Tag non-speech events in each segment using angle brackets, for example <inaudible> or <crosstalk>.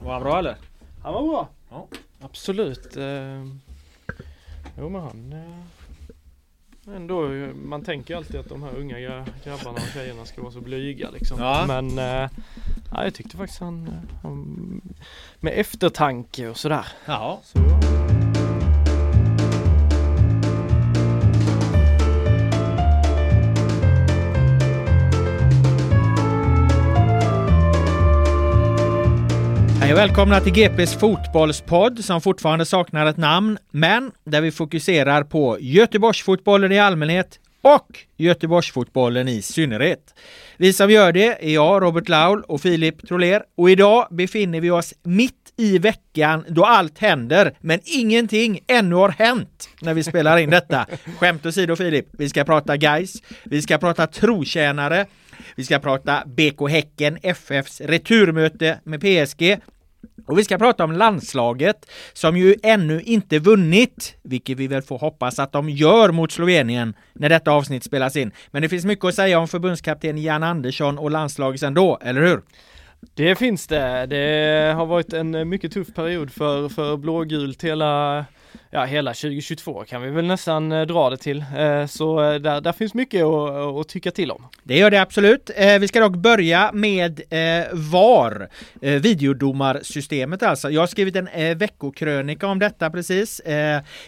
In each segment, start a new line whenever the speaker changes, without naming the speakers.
Var han bra eller?
Han var bra.
Ja.
Absolut. Eh, jo men han eh, ändå, man tänker alltid att de här unga gra- grabbarna och tjejerna ska vara så blyga liksom.
Ja.
Men eh, ja, jag tyckte faktiskt han, eh, han med eftertanke och sådär.
Ja.
Så,
Hej och välkomna till GPs fotbollspodd som fortfarande saknar ett namn, men där vi fokuserar på Göteborgsfotbollen i allmänhet och Göteborgsfotbollen i synnerhet. Vi som gör det är jag, Robert Laul och Filip Troler och idag befinner vi oss mitt i veckan då allt händer, men ingenting ännu har hänt när vi spelar in detta. Skämt åsido Filip, vi ska prata guys, vi ska prata trotjänare, vi ska prata BK Häcken, FFs returmöte med PSG och vi ska prata om landslaget som ju ännu inte vunnit, vilket vi väl får hoppas att de gör mot Slovenien när detta avsnitt spelas in. Men det finns mycket att säga om förbundskapten Jan Andersson och landslaget ändå, eller hur?
Det finns det. Det har varit en mycket tuff period för, för blågult hela, ja, hela 2022 kan vi väl nästan eh, dra det till. Eh, så eh, där, där finns mycket att, att tycka till om.
Det gör det absolut. Vi ska dock börja med VAR, videodomarsystemet alltså. Jag har skrivit en veckokrönika om detta precis.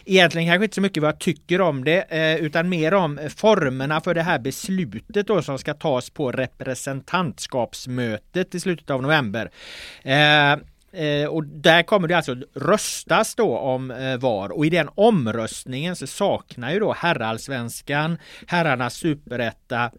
Egentligen kanske inte så mycket vad jag tycker om det, utan mer om formerna för det här beslutet då som ska tas på representantskapsmötet i slutet av november. Eh, och där kommer det alltså röstas då om eh, VAR. Och i den omröstningen så saknar ju då herrallsvenskan, herrarnas superetta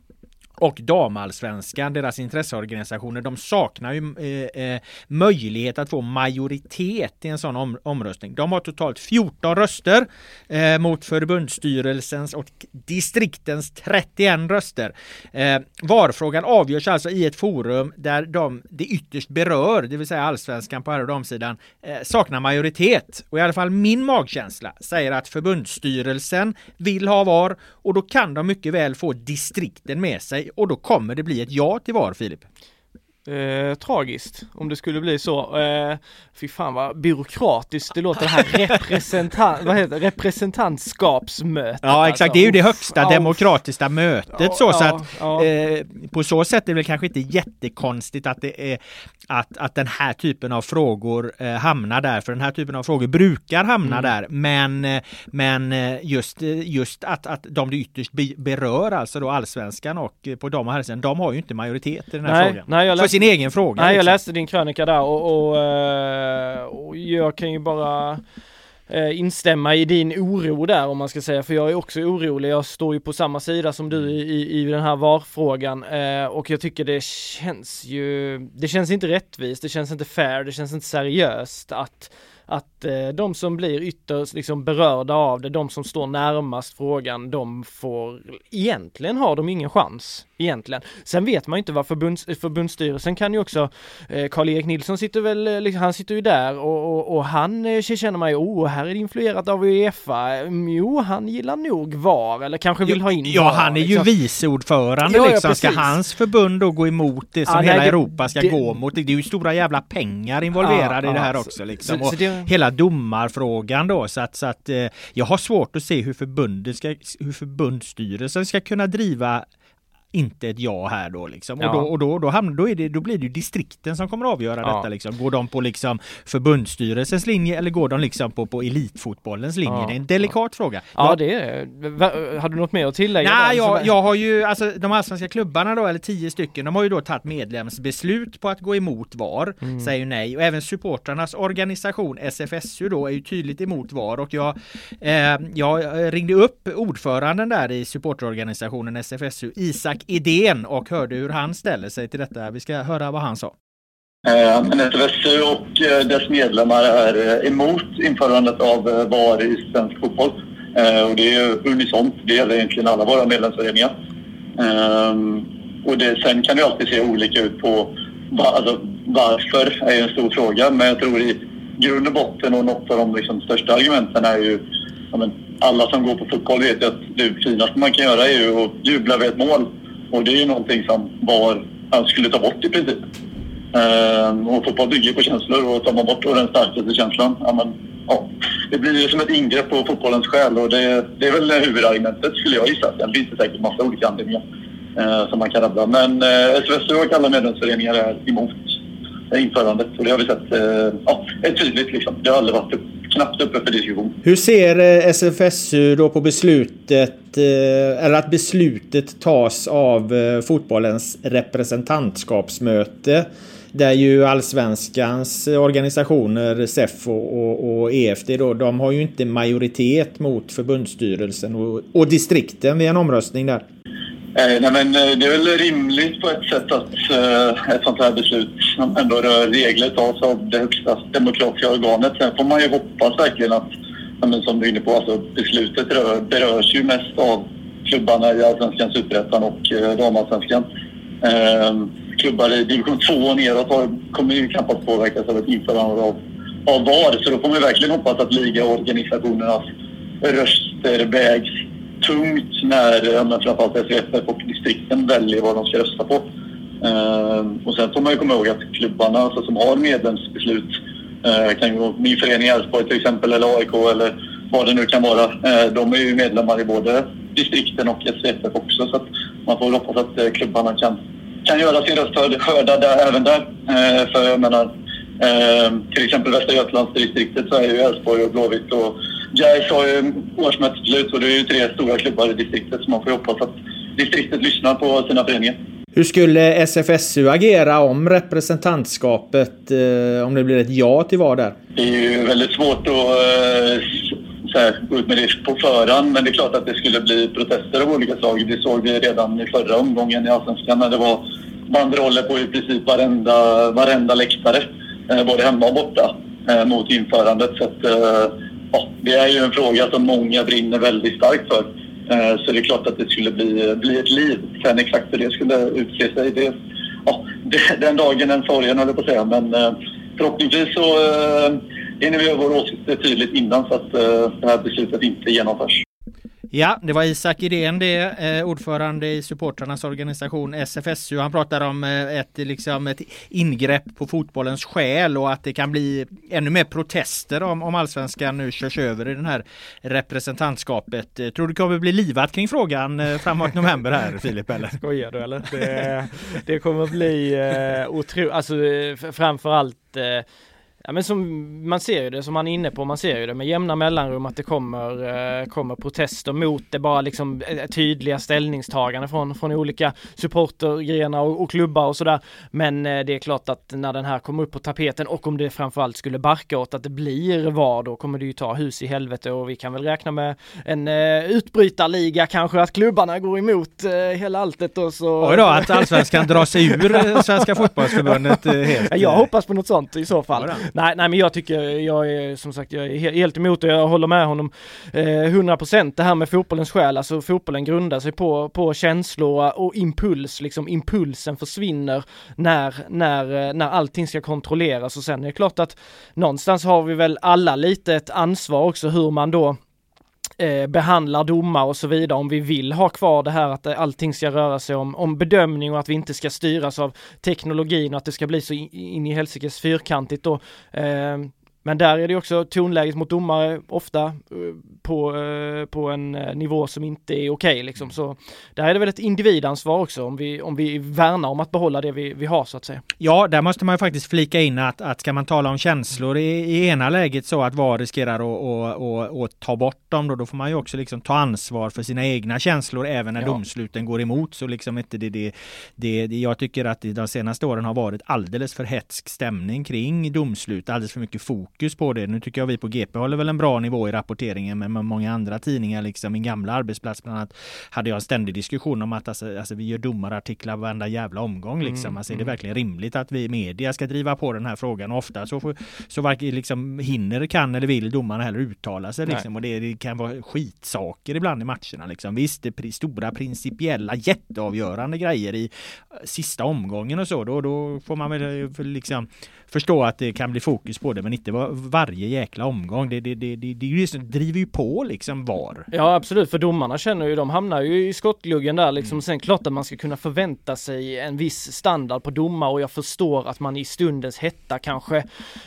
och damallsvenskan, deras intresseorganisationer, de saknar ju eh, eh, möjlighet att få majoritet i en sån om, omröstning. De har totalt 14 röster eh, mot förbundsstyrelsens och distriktens 31 röster. Eh, VAR-frågan avgörs alltså i ett forum där de det ytterst berör, det vill säga allsvenskan på här och damsidan, eh, saknar majoritet. Och i alla fall min magkänsla säger att förbundsstyrelsen vill ha VAR och då kan de mycket väl få distrikten med sig och då kommer det bli ett ja till VAR, Filip.
Eh, tragiskt om det skulle bli så. Eh, fy fan vad byråkratiskt det låter det här representant, vad heter det? representantskapsmötet.
Ja exakt,
alltså.
det är ju det högsta
Ja,
demokratiska mötet
ja,
så, så
ja,
att
ja.
eh, på så sätt är det väl kanske inte jättekonstigt att det är att, att den här typen av frågor eh, hamnar där, för den här typen av frågor brukar hamna
Mm.
där, men, men eh, just, eh, just att, att de det ytterst be, berör, alltså då allsvenskan och eh, på dam och herrsidan, de har ju inte majoritet i den här
Nej,
frågan.
nej, jag läste-
sin egen fråga.
Nej jag
liksom.
läste din krönika där och, och, eh, och jag kan ju bara eh, instämma i din oro där om man ska säga för jag är också orolig. Jag står ju på samma sida som du i, i, i den här VAR-frågan eh, och jag tycker det känns ju, det känns inte rättvist, det känns inte fair, det känns inte seriöst att att eh, de som blir ytterst liksom berörda av det, de som står närmast frågan, de får, egentligen har de ingen chans egentligen. Sen vet man ju inte vad förbunds, förbundsstyrelsen kan ju också, eh, Karl-Erik Nilsson sitter väl, eh, liksom, han sitter ju där och, och, och han eh, känner man ju, oh, här är det influerat av Uefa. Mm, jo, han gillar nog VAR eller kanske vill ha in
Ja,
VAR,
han är ju
liksom.
vice ordförande
Ja, ja,
liksom. Ska
precis.
hans förbund då gå emot det som
Ja, nej,
hela
det-
Europa ska
det-
gå mot? Det är ju stora jävla pengar involverade
Ja,
i det här
ja,
också
så-
liksom.
så- så det-
Hela domarfrågan då. Så att, så att eh, jag har svårt att se hur förbundet ska, hur förbundsstyrelsen ska kunna driva inte ett ja här då liksom.
Ja.
Och, då, och då, då, hamnar, då, är det, då blir det ju distrikten som kommer att avgöra
Ja.
detta liksom. Går de på liksom förbundsstyrelsens linje eller går de liksom på, på elitfotbollens linje?
Ja.
Det är en delikat fråga.
Ja,
Jag-
det är, har du något mer att tillägga?
Nej, jag, jag har ju, alltså de allsvenska klubbarna då, eller tio stycken, de har ju då tagit medlemsbeslut på att gå emot VAR,
Mm.
säger nej. Och även supportrarnas organisation SFSU då är ju tydligt emot VAR och jag, eh, jag ringde upp ordföranden där i supporterorganisationen SFSU, Isak Idén och hörde hur han ställer sig till detta. Vi ska höra vad han sa.
Eh, Men och eh, dess medlemmar är eh, emot införandet av eh, VAR i svensk fotboll. Och det är unisont. Det gäller egentligen alla våra medlemsföreningar. Och det, sen kan det alltid se olika ut på alltså, varför är en stor fråga. Men jag tror i grund och botten och något av de liksom, största argumenten är ju ja, men, alla som går på fotboll vet ju att det finaste man kan göra är ju att jubla vid ett mål. Och det är ju någonting som VAR skulle ta bort i princip. Ehm, och fotboll bygger på känslor och tar man bort den starkaste känslan, ja, men, ja, det blir ju som ett ingrepp på fotbollens själ och det, det är väl huvudargumentet skulle jag gissa. Sen finns det säkert massa olika anledningar eh, som man kan rabbla. Men eh, SVSU och alla medlemsföreningar är emot införandet och det har vi sett eh, ja, är tydligt liksom. Det har aldrig varit upp, knappt uppe för diskussion.
Hur ser eh, SFSU då på beslutet, eh, eller att beslutet tas av eh, fotbollens representantskapsmöte? Där ju allsvenskans organisationer, SEF och, och, och EFD då, de har ju inte majoritet mot förbundsstyrelsen och, och distrikten vid en omröstning där.
Eh, nej, men, eh, det är väl rimligt på ett sätt att eh, ett sånt här beslut som ändå rör regler tas av det högsta demokratiska organet. Sen får man ju hoppas verkligen att, men som du är inne på, alltså, beslutet rör, berörs ju mest av klubbarna i Allsvenskan, Superettan och eh, Damallsvenskan. Eh, klubbar i division 2 och neråt har, kommer ju knappast påverkas av ett införande av, av VAR. Så då får man ju verkligen hoppas att ligaorganisationernas röster vägs tungt när ja, men framförallt SVF och distrikten väljer vad de ska rösta på. Uh, och sen får man ju komma ihåg att klubbarna alltså, som har medlemsbeslut, uh, kan ju min förening Elfsborg till exempel eller AIK eller vad det nu kan vara. uh, de är ju medlemmar i både distrikten och SvFF också så att man får väl hoppas att eh, klubbarna kan, kan göra sin röst hörd hörda där, även där. För jag menar, ehm, till exempel Västra Götalandsdistriktet så är ju Elfsborg och Blåvitt och Gais har ju årsmötesbeslut och det är ju tre stora klubbar i distriktet så man får ju hoppas att distriktet lyssnar på sina föreningar.
Hur skulle SFSU agera om representantskapet, eh, om det blir ett ja till VAR där?
Det är ju väldigt svårt att eh, så här, gå ut med det på förhand men det är klart att det skulle bli protester av olika slag. Det såg vi redan i förra omgången i Allsvenskan när det var banderoller på i princip varenda, varenda läktare, eh, både hemma och borta, eh, mot införandet. Så att, eh, ja, det är ju en fråga som många brinner väldigt starkt för. Eh, så det är klart att det skulle bli, bli ett liv. Sen exakt hur det skulle utse sig, det, ja, det, den dagen, den sorgen höll jag på att säga. Men eh, förhoppningsvis så eh, hinner vi göra vår åsikt tydligt innan så att det här beslutet inte genomförs.
Ja, det var Isak Idén det, eh, ordförande i supportrarnas organisation SFSU. Han pratar om eh, ett, liksom, ett ingrepp på fotbollens själ och att det kan bli ännu mer protester om, om allsvenskan nu körs över i den här representantskapet. Eh, Tror du det kommer bli livat kring frågan framåt november här <laughs> Filip? Eller?
Skojar du eller? Det, det kommer bli eh, otroligt, alltså framförallt eh, Ja men som man ser ju det, som man är inne på, man ser ju det med jämna mellanrum att det kommer, eh, kommer protester mot det, bara liksom eh, tydliga ställningstaganden från, från olika supportergrenar och, och klubbar och sådär. Men eh, det är klart att när den här kommer upp på tapeten och om det framförallt skulle barka åt att det blir VAR då kommer det ju ta hus i helvete och vi kan väl räkna med en eh, utbrytarliga kanske, att klubbarna går emot eh, hela alltet och så...
Oj då, att allsvenskan drar sig ur eh, Svenska fotbollsförbundet helt.
Ja, jag hoppas på något sånt i så fall. <laughs> Nej, nej men jag tycker, jag är som sagt, jag är helt emot och jag håller med honom eh, 100% det här med fotbollens själ, alltså fotbollen grundar sig på, på känslor och impuls, liksom impulsen försvinner när, när, eh, när allting ska kontrolleras. Och sen är det klart att någonstans har vi väl alla lite ett ansvar också hur man då eh, behandlar domar och så vidare om vi vill ha kvar det här att eh, allting ska röra sig om, om bedömning och att vi inte ska styras av teknologin och att det ska bli så in, in i helsikes fyrkantigt då. Eh, men där är det också tonläget mot domare ofta eh, på, eh, på en eh, nivå som inte är okej okay, liksom. Mm. Så där är det väl ett individansvar också om vi, om vi värnar om att behålla det vi, vi har så att säga.
Ja, där måste man ju faktiskt flika in att, att ska man tala om känslor i, i ena läget så att VAR riskerar att, att, att, att ta bort dem då, då får man ju också liksom ta ansvar för sina egna känslor även när ja. domsluten går emot. Så liksom inte det, det, det, det, jag tycker att de senaste åren har varit alldeles för hetsk stämning kring domslut, alldeles för mycket fokus på det. Nu tycker jag vi på GP håller väl en bra nivå i rapporteringen men med många andra tidningar, liksom min gamla arbetsplats bland annat, hade jag en ständig diskussion om att alltså, alltså vi gör domarartiklar varenda jävla omgång liksom. Mm, alltså, är det mm. verkligen rimligt att vi media ska driva på den här frågan? Och ofta så, så varken liksom hinner, kan eller vill domarna heller uttala sig liksom. Och det, det, kan vara skitsaker ibland i matcherna liksom. Visst, det är stora principiella jätteavgörande grejer i sista omgången och så. Då, då får man väl liksom förstå att det kan bli fokus på det men inte var, varje jäkla omgång. Det, det, det, det, det, det driver ju på liksom VAR.
Ja absolut, för domarna känner ju, de hamnar ju i skottgluggen där liksom. Mm. Sen klart att man ska kunna förvänta sig en viss standard på domar och jag förstår att man i stundens hetta kanske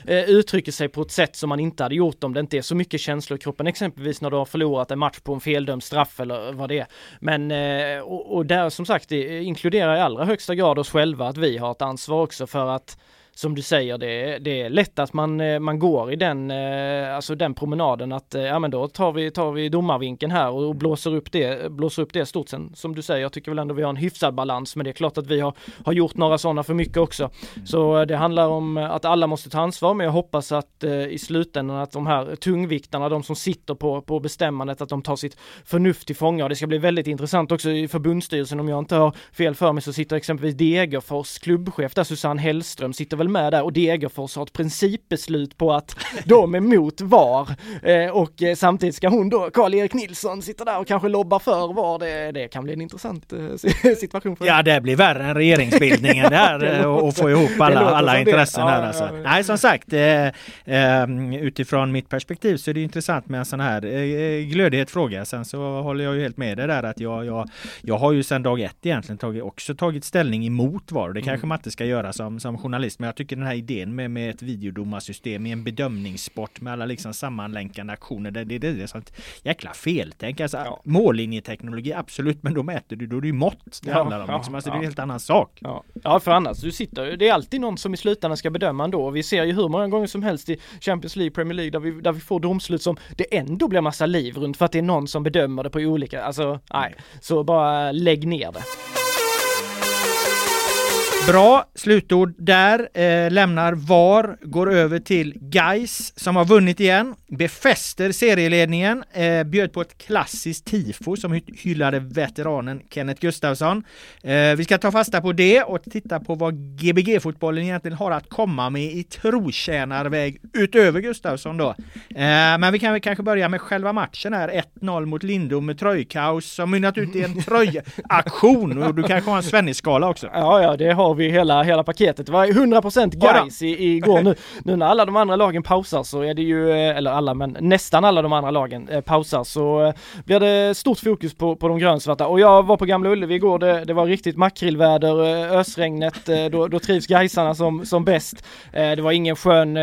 eh, uttrycker sig på ett sätt som man inte hade gjort om det inte är så mycket känslor i kroppen, exempelvis när du har förlorat en match på en feldömd straff eller vad det är. Men eh, och, och där som sagt, det inkluderar i allra högsta grad oss själva att vi har ett ansvar också för att som du säger, det, det är lätt att man, eh, man går i den, eh, alltså den promenaden att eh, ja men då tar vi, tar vi domarvinkeln här och blåser upp det, blåser upp det stort. Sen som du säger, jag tycker väl ändå vi har en hyfsad balans, men det är klart att vi har, har gjort några sådana för mycket också. Så det handlar om att alla måste ta ansvar, men jag hoppas att i slutändan att de här tungviktarna, de som sitter på, på bestämmandet, att de tar sitt förnuft till fånga. Och det ska bli väldigt intressant också i förbundsstyrelsen, om jag inte har fel för mig, så sitter exempelvis Degerfors klubbchef där, Susanne Hellström, sitter väl med där och Degerfors har ett principbeslut på att de är mot VAR eh, och eh, samtidigt ska hon då, Karl-Erik Nilsson, sitta där och kanske lobba för VAR. Det, det kan bli en intressant eh, <laughs> situation. För
ja, det blir värre än regeringsbildningen där <laughs> och få ihop alla, alla intressen här alltså. Ja, Nej, som sagt, utifrån mitt perspektiv så är det intressant med en sån här glödhet fråga. Sen så håller jag ju helt med dig där att jag, jag, jag har ju sedan dag ett egentligen tagit, också tagit ställning emot VAR. Det kanske mm. man inte ska göra som, som journalist, men jag tycker den här idén med, med ett videodomarsystem i en bedömningssport med alla liksom sammanlänkande aktioner. Det, det, det, är sånt jäkla feltänk. Alltså, ja. Mållinjeteknologi, absolut, men då mäter du, då är det ju mått det ja, handlar om. Ja, liksom. alltså, Det är en helt annan sak.
Ja. ja, för annars, du sitter det är alltid någon som i slutändan ska bedöma ändå. Vi ser ju hur många gånger som helst i Champions League, Premier League, där vi, där vi får domslut som det ändå blir massa liv runt för att det är någon som bedömer det på olika, alltså nej. Så bara lägg ner det.
Bra slutord där. Eh, lämnar VAR, går över till Geis som har vunnit igen. Befäster serieledningen. Eh, bjöd på ett klassiskt tifo som hyllade veteranen Kenneth Gustafsson. Eh, vi ska ta fasta på det och titta på vad Gbg-fotbollen egentligen har att komma med i trotjänarväg utöver Gustafsson då. Eh, men vi kan väl kanske börja med själva matchen här. 1-0 mot Lindom med tröjkaos som mynnat ut i en <laughs> tröjaktion. Och du kanske har en Svennis-skala också?
Ja, ja, det har vi hela, hela paketet. Det var 100% guys i, igår nu. Nu när alla de andra lagen pausar så är det ju, eh, eller alla men nästan alla de andra lagen eh, pausar så eh, blir det stort fokus på, på de grönsvarta. Och jag var på Gamla Ullevi igår, det, det var riktigt makrillväder, eh, ösregnet, eh, då, då trivs Gaisarna som, som bäst. Eh, det var ingen skön,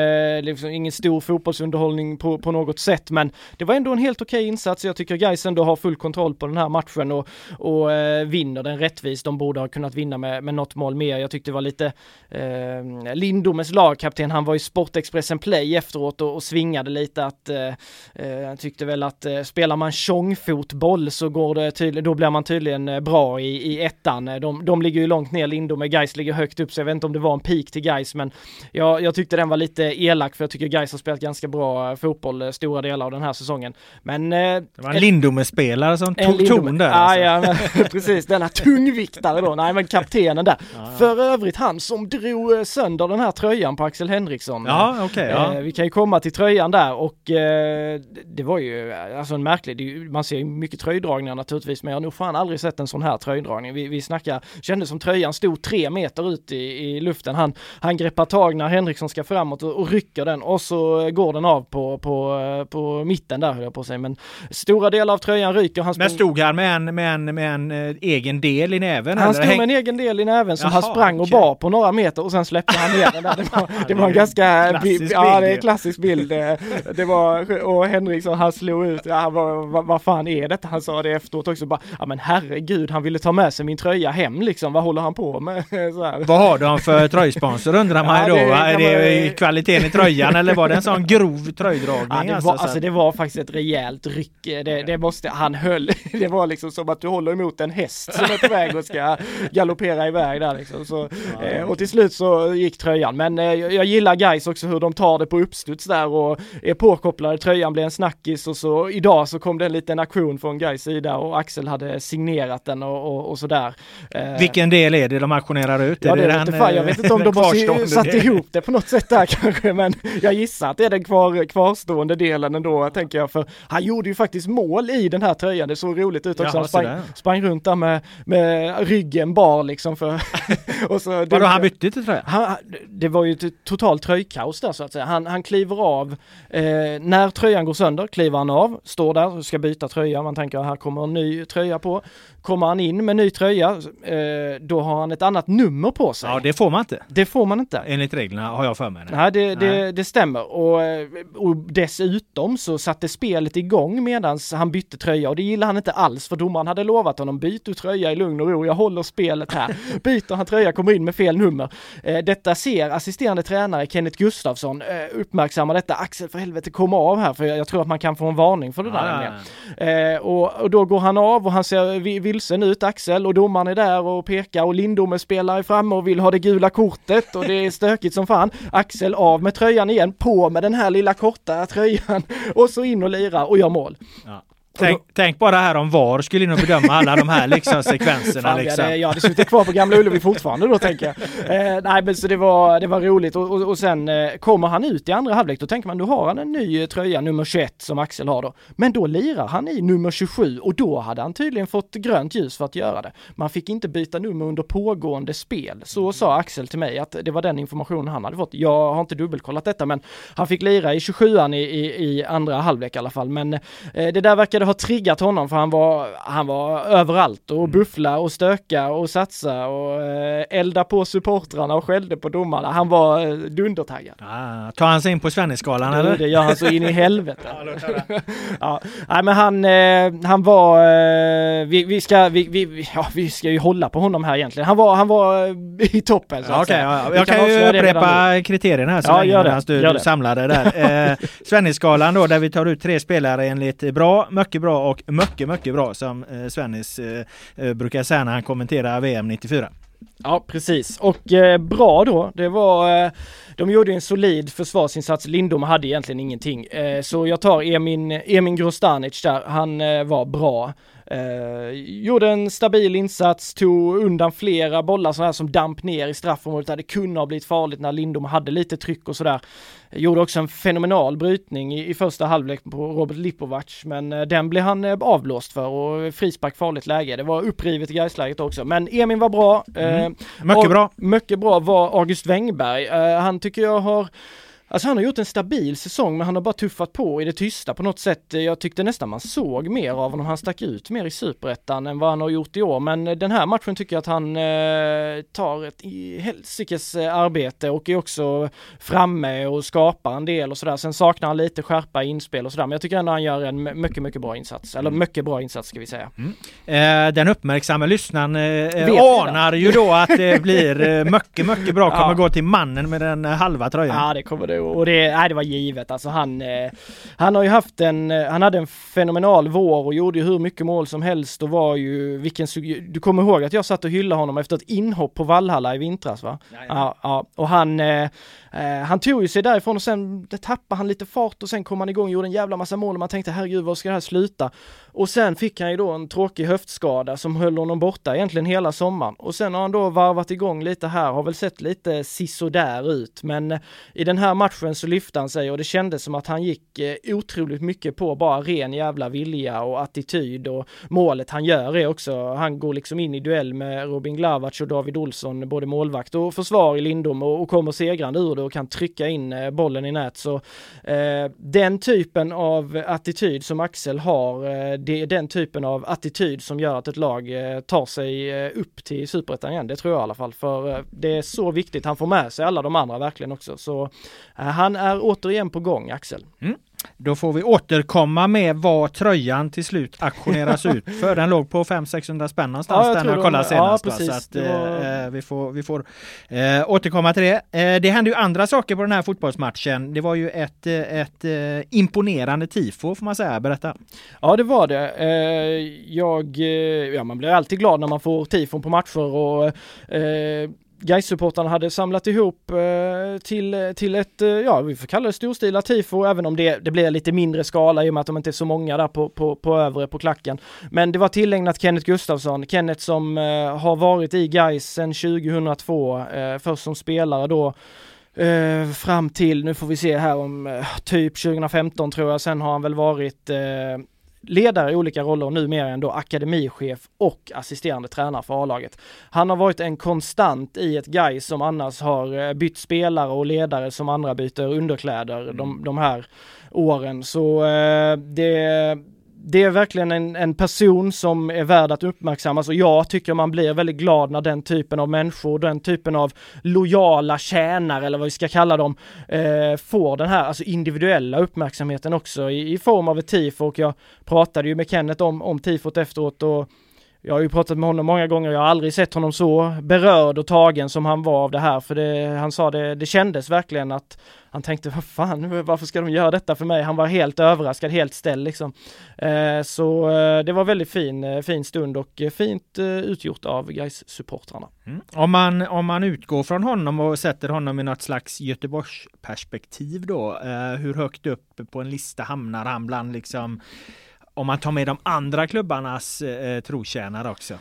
liksom, ingen stor fotbollsunderhållning på, på något sätt men det var ändå en helt okej okay insats. Jag tycker Gais ändå har full kontroll på den här matchen och, och vinner den rättvist. De borde ha kunnat vinna med, med något mål mer jag tyckte det var lite eh, Lindomes lagkapten, han var i Sportexpressen Play efteråt och, och svingade lite att eh, eh han tyckte väl att eh, spelar man tjongfotboll så går det tydligen, då blir man tydligen bra i, i ettan. De, de ligger ju långt ner, Lindome, Geis ligger högt upp så jag vet inte om det var en peak till Geis men jag, jag tyckte den var lite elak för jag tycker Geis har spelat ganska bra fotboll stora delar av den här säsongen. Men...
Det var en Lindome-spelare som tog ton där.
Alltså. Ja, ja, men, <laughs> precis, denna tungviktare då. Nej men kaptenen där. Ja, ja. För övrigt han som drog eh, sönder den här tröjan på Axel Henriksson.
Ja. Okay, ja.
Eh, vi kan ju komma till tröjan där och eh, det var ju alltså en märklig, man ser ju mycket tröjdragningar naturligtvis men jag har nog fan aldrig sett en sån här tröjdragning. Vi, vi snackar, kändes som tröjan stod tre meter ut i, i luften. Han, han greppar tag när Henriksson ska framåt och, och rycker den och så går den av på, på, på mitten där höll jag på att säga. Men stora delar av tröjan ryker. Han
men stod han med en, med en, med en egen del i näven?
Han stod med en egen del i näven som Jaha, han sprang och bar på några meter och sen släppte han ner den där. Det var, <laughs> det var en ganska,
klassisk
ja det är en klassisk bild. Det var, och Henriksson han slog ut, ja, vad, vad, vad fan är detta? Han sa det efteråt också bara, ja men herregud han ville ta med sig min tröja hem liksom, vad håller han på med? <laughs>
Vad har de för tröjsponsor undrar man ja, då? Det, är det man... kvaliteten i tröjan eller var det en sån grov tröjdragning? Ja,
det,
alltså,
var, alltså, det var faktiskt ett rejält ryck. Det, det måste, han höll, <laughs> det var liksom som att du håller emot en häst som är på väg och ska galoppera iväg där liksom. Så, ja. eh, och till slut så gick tröjan. Men eh, jag gillar guys också hur de tar det på uppstuds där och är påkopplade. Tröjan blev en snackis och så idag så kom det en liten aktion från guys sida och Axel hade signerat den och, och, och sådär.
Eh, Vilken del är det de auktionerar ut?
Ja, det, det den, fan, jag vet inte om de har satt ihop det på något sätt där <laughs> kanske, men jag gissar att det är den kvar, kvarstående delen ändå, tänker jag. För han gjorde ju faktiskt mål i den här tröjan, det såg roligt ut också. Jaha, han sprang, sprang, runt där med, med ryggen bar liksom för... <laughs>
och så, Vadå, han bytte till tröja?
Han, det var ju ett totalt tröjkaos där så att säga. Han, han kliver av, eh, när tröjan går sönder kliver han av, står där och ska byta tröja. Man tänker här kommer en ny tröja på. Kommer han in med ny tröja, eh, då har han ett annat nummer på sig.
Ja, det får man inte.
Det får man inte.
Enligt reglerna har jag för mig.
Nej, det, det, det stämmer. Och, eh, och dessutom så satte spelet igång medan han bytte tröja och det gillade han inte alls för domaren hade lovat honom byt du tröja i lugn och ro, jag håller spelet här. <laughs> Byter han tröja, kommer in med fel nummer. Eh, detta ser assisterande tränare Kenneth Gustafsson eh, uppmärksamma detta. Axel för helvete kom av här för jag, tror att man kan få en varning för det där. Ja. Eh, och, och, då går han av och han ser vilsen ut, Axel, och domaren är där och pekar och Lindome spelar är framme och vill ha det gula kortet och det är stökigt som fan. Axel av med tröjan igen, på med den här lilla korta tröjan <laughs> och så in och lira och gör mål. Ja.
Tänk, tänk, bara här om VAR skulle in och bedöma alla de här liksom sekvenserna. Fan, liksom.
Jag hade suttit kvar på Gamla Ullevi fortfarande då tänker jag. <laughs> Eh, nej men så det var, det var roligt och, och, och sen eh, kommer han ut i andra halvlek då tänker man då har han en ny tröja nummer 21 som Axel har då. Men då lirar han i nummer 27 och då hade han tydligen fått grönt ljus för att göra det. Man fick inte byta nummer under pågående spel. Så sa Axel till mig att det var den informationen han hade fått. Jag har inte dubbelkollat detta men han fick lira i 27an i, i, i andra halvlek i alla fall. Men eh, det där verkade ha triggat honom för han var, han var överallt och mm. buffla och stöka och satsa och eh, elda på supportrarna och skällde på domarna. Han var eh, dundertaggad.
Ah, tar han sig in på Svennisskalan eller?
Det gör han så in i helvete. <laughs> ja, Nej men han, eh, han var, eh, vi, vi, ska, vi, vi, ja, vi ska ju hålla på honom här egentligen. Han var, han var <laughs> i toppen så
att okay. Ja, jag kan, kan ju upprepa kriterierna här så ja, länge medan du, du samlar det där. eh, Svennisskalan då där vi tar ut tre spelare enligt bra, mycket bra och mycket, mycket bra som eh, Svennis eh, eh, brukar säga när han kommenterar VM 94.
Ja precis och eh, bra då. Det var, eh, de gjorde en solid försvarsinsats. Lindom hade egentligen ingenting. Eh, så jag tar Emin, Emin Grostanic där. Han eh, var bra. Eh, gjorde en stabil insats, tog undan flera bollar sådär som damp ner i straffområdet det kunde ha blivit farligt när Lindom hade lite tryck och sådär. Gjorde också en fenomenal brytning i, i första halvlek på Robert Lipovac, men eh, den blev han eh, avblåst för och frispark farligt läge. Det var upprivet i Gaisläget också, men Emin var bra.
Mm. mycket bra.
Mycket bra var August Wengberg. han tycker jag har Alltså han har gjort en stabil säsong men han har bara tuffat på i det tysta på något sätt. Jag tyckte nästan man såg mer av honom. Han stack ut mer i superettan än vad han har gjort i år. Men den här matchen tycker jag att han eh, tar ett helsikes eh, arbete och är också framme och skapar en del och sådär. Sen saknar han lite skärpa i inspel och sådär. Men jag tycker ändå han gör en mycket, mycket bra insats. Eller mm. mycket bra insats ska vi säga. Mm.
Eh, den uppmärksamma lyssnaren eh, anar ju då att det blir eh, mycket, mycket bra. <laughs> Kommer ja. gå till mannen med den halva tröjan.
Ja, det kommer det och det, nej, det var givet. Alltså han, eh, han har ju haft en, eh, han hade en fenomenal vår och gjorde ju hur mycket mål som helst och var ju, vilken, du kommer ihåg att jag satt och hyllade honom efter ett inhopp på Vallhalla i vintras va? Ja, ja, och han, eh, han tog ju sig därifrån och sen tappade han lite fart och sen kom han igång och gjorde en jävla massa mål och man tänkte herregud var ska det här sluta? Och sen fick han ju då en tråkig höftskada som höll honom borta egentligen hela sommaren och sen har han då varvat igång lite här, har väl sett lite sisådär ut men eh, i den här matchen så lyfte han sig och det kändes som att han gick eh, otroligt mycket på bara ren jävla vilja och attityd och målet han gör är också, han går liksom in i duell med Robin Glavac och David Olsson, både målvakt och försvar i Lindom och, och kommer segrande ur det och kan trycka in eh, bollen i nät. Så eh, den typen av attityd som Axel har, eh, det är den typen av attityd som gör att ett lag eh, tar sig eh, upp till superettan igen. Det tror jag i alla fall, för eh, det är så viktigt. Han får med sig alla de andra verkligen också. Så eh, han är återigen på gång, Axel.
Mm. Då får vi återkomma med vad tröjan till slut auktioneras <laughs> ut för. Den låg på 500-600 spänn någonstans ja, den jag kollade senast. Ja, precis, så att, var... eh, vi får, vi får eh, återkomma till det. Eh, det hände ju andra saker på den här fotbollsmatchen. Det var ju ett, eh, ett eh, imponerande tifo får man säga. Berätta.
Ja det var det. Eh, jag, ja man blir alltid glad när man får tifon på matcher och Gais-supportrarna hade samlat ihop eh, till, till ett, eh, ja vi får kalla det storstilat tifo, även om det, det blir lite mindre skala i och med att de inte är så många där på, på, på övre på klacken. Men det var tillägnat Kenneth Gustafsson, Kenneth som eh, har varit i Gais sedan 2002, eh, först som spelare då Uh, fram till, nu får vi se här om uh, typ 2015 tror jag, sen har han väl varit uh, ledare i olika roller och numera ändå akademichef och assisterande tränare för A-laget. Han har varit en konstant i ett guy som annars har eh, bytt spelare och ledare som andra byter underkläder mm. de, de här åren. Så eh, det, det är verkligen en, en, person som är värd att uppmärksammas och jag tycker man blir väldigt glad när den typen av människor, den typen av lojala tjänare eller vad vi ska kalla dem, eh, får den här alltså individuella uppmärksamheten också i, i form av ett tifo. Och jag pratade ju med Kenneth om, om tifot efteråt och jag har ju pratat med honom många gånger, jag har aldrig sett honom så berörd och tagen som han var av det här, för det, han sa det, det kändes verkligen att han tänkte, vad fan, varför ska de göra detta för mig? Han var helt överraskad, helt ställd liksom. Eh, så eh, det var väldigt fin, eh, fin stund och eh, fint eh, utgjort av gais supportrarna
mm. Om, man, om man utgår från honom och sätter honom i något slags Göteborgsperspektiv då, eh, hur högt upp på en lista hamnar han bland liksom om man tar med de andra klubbarnas eh, trotjänare också?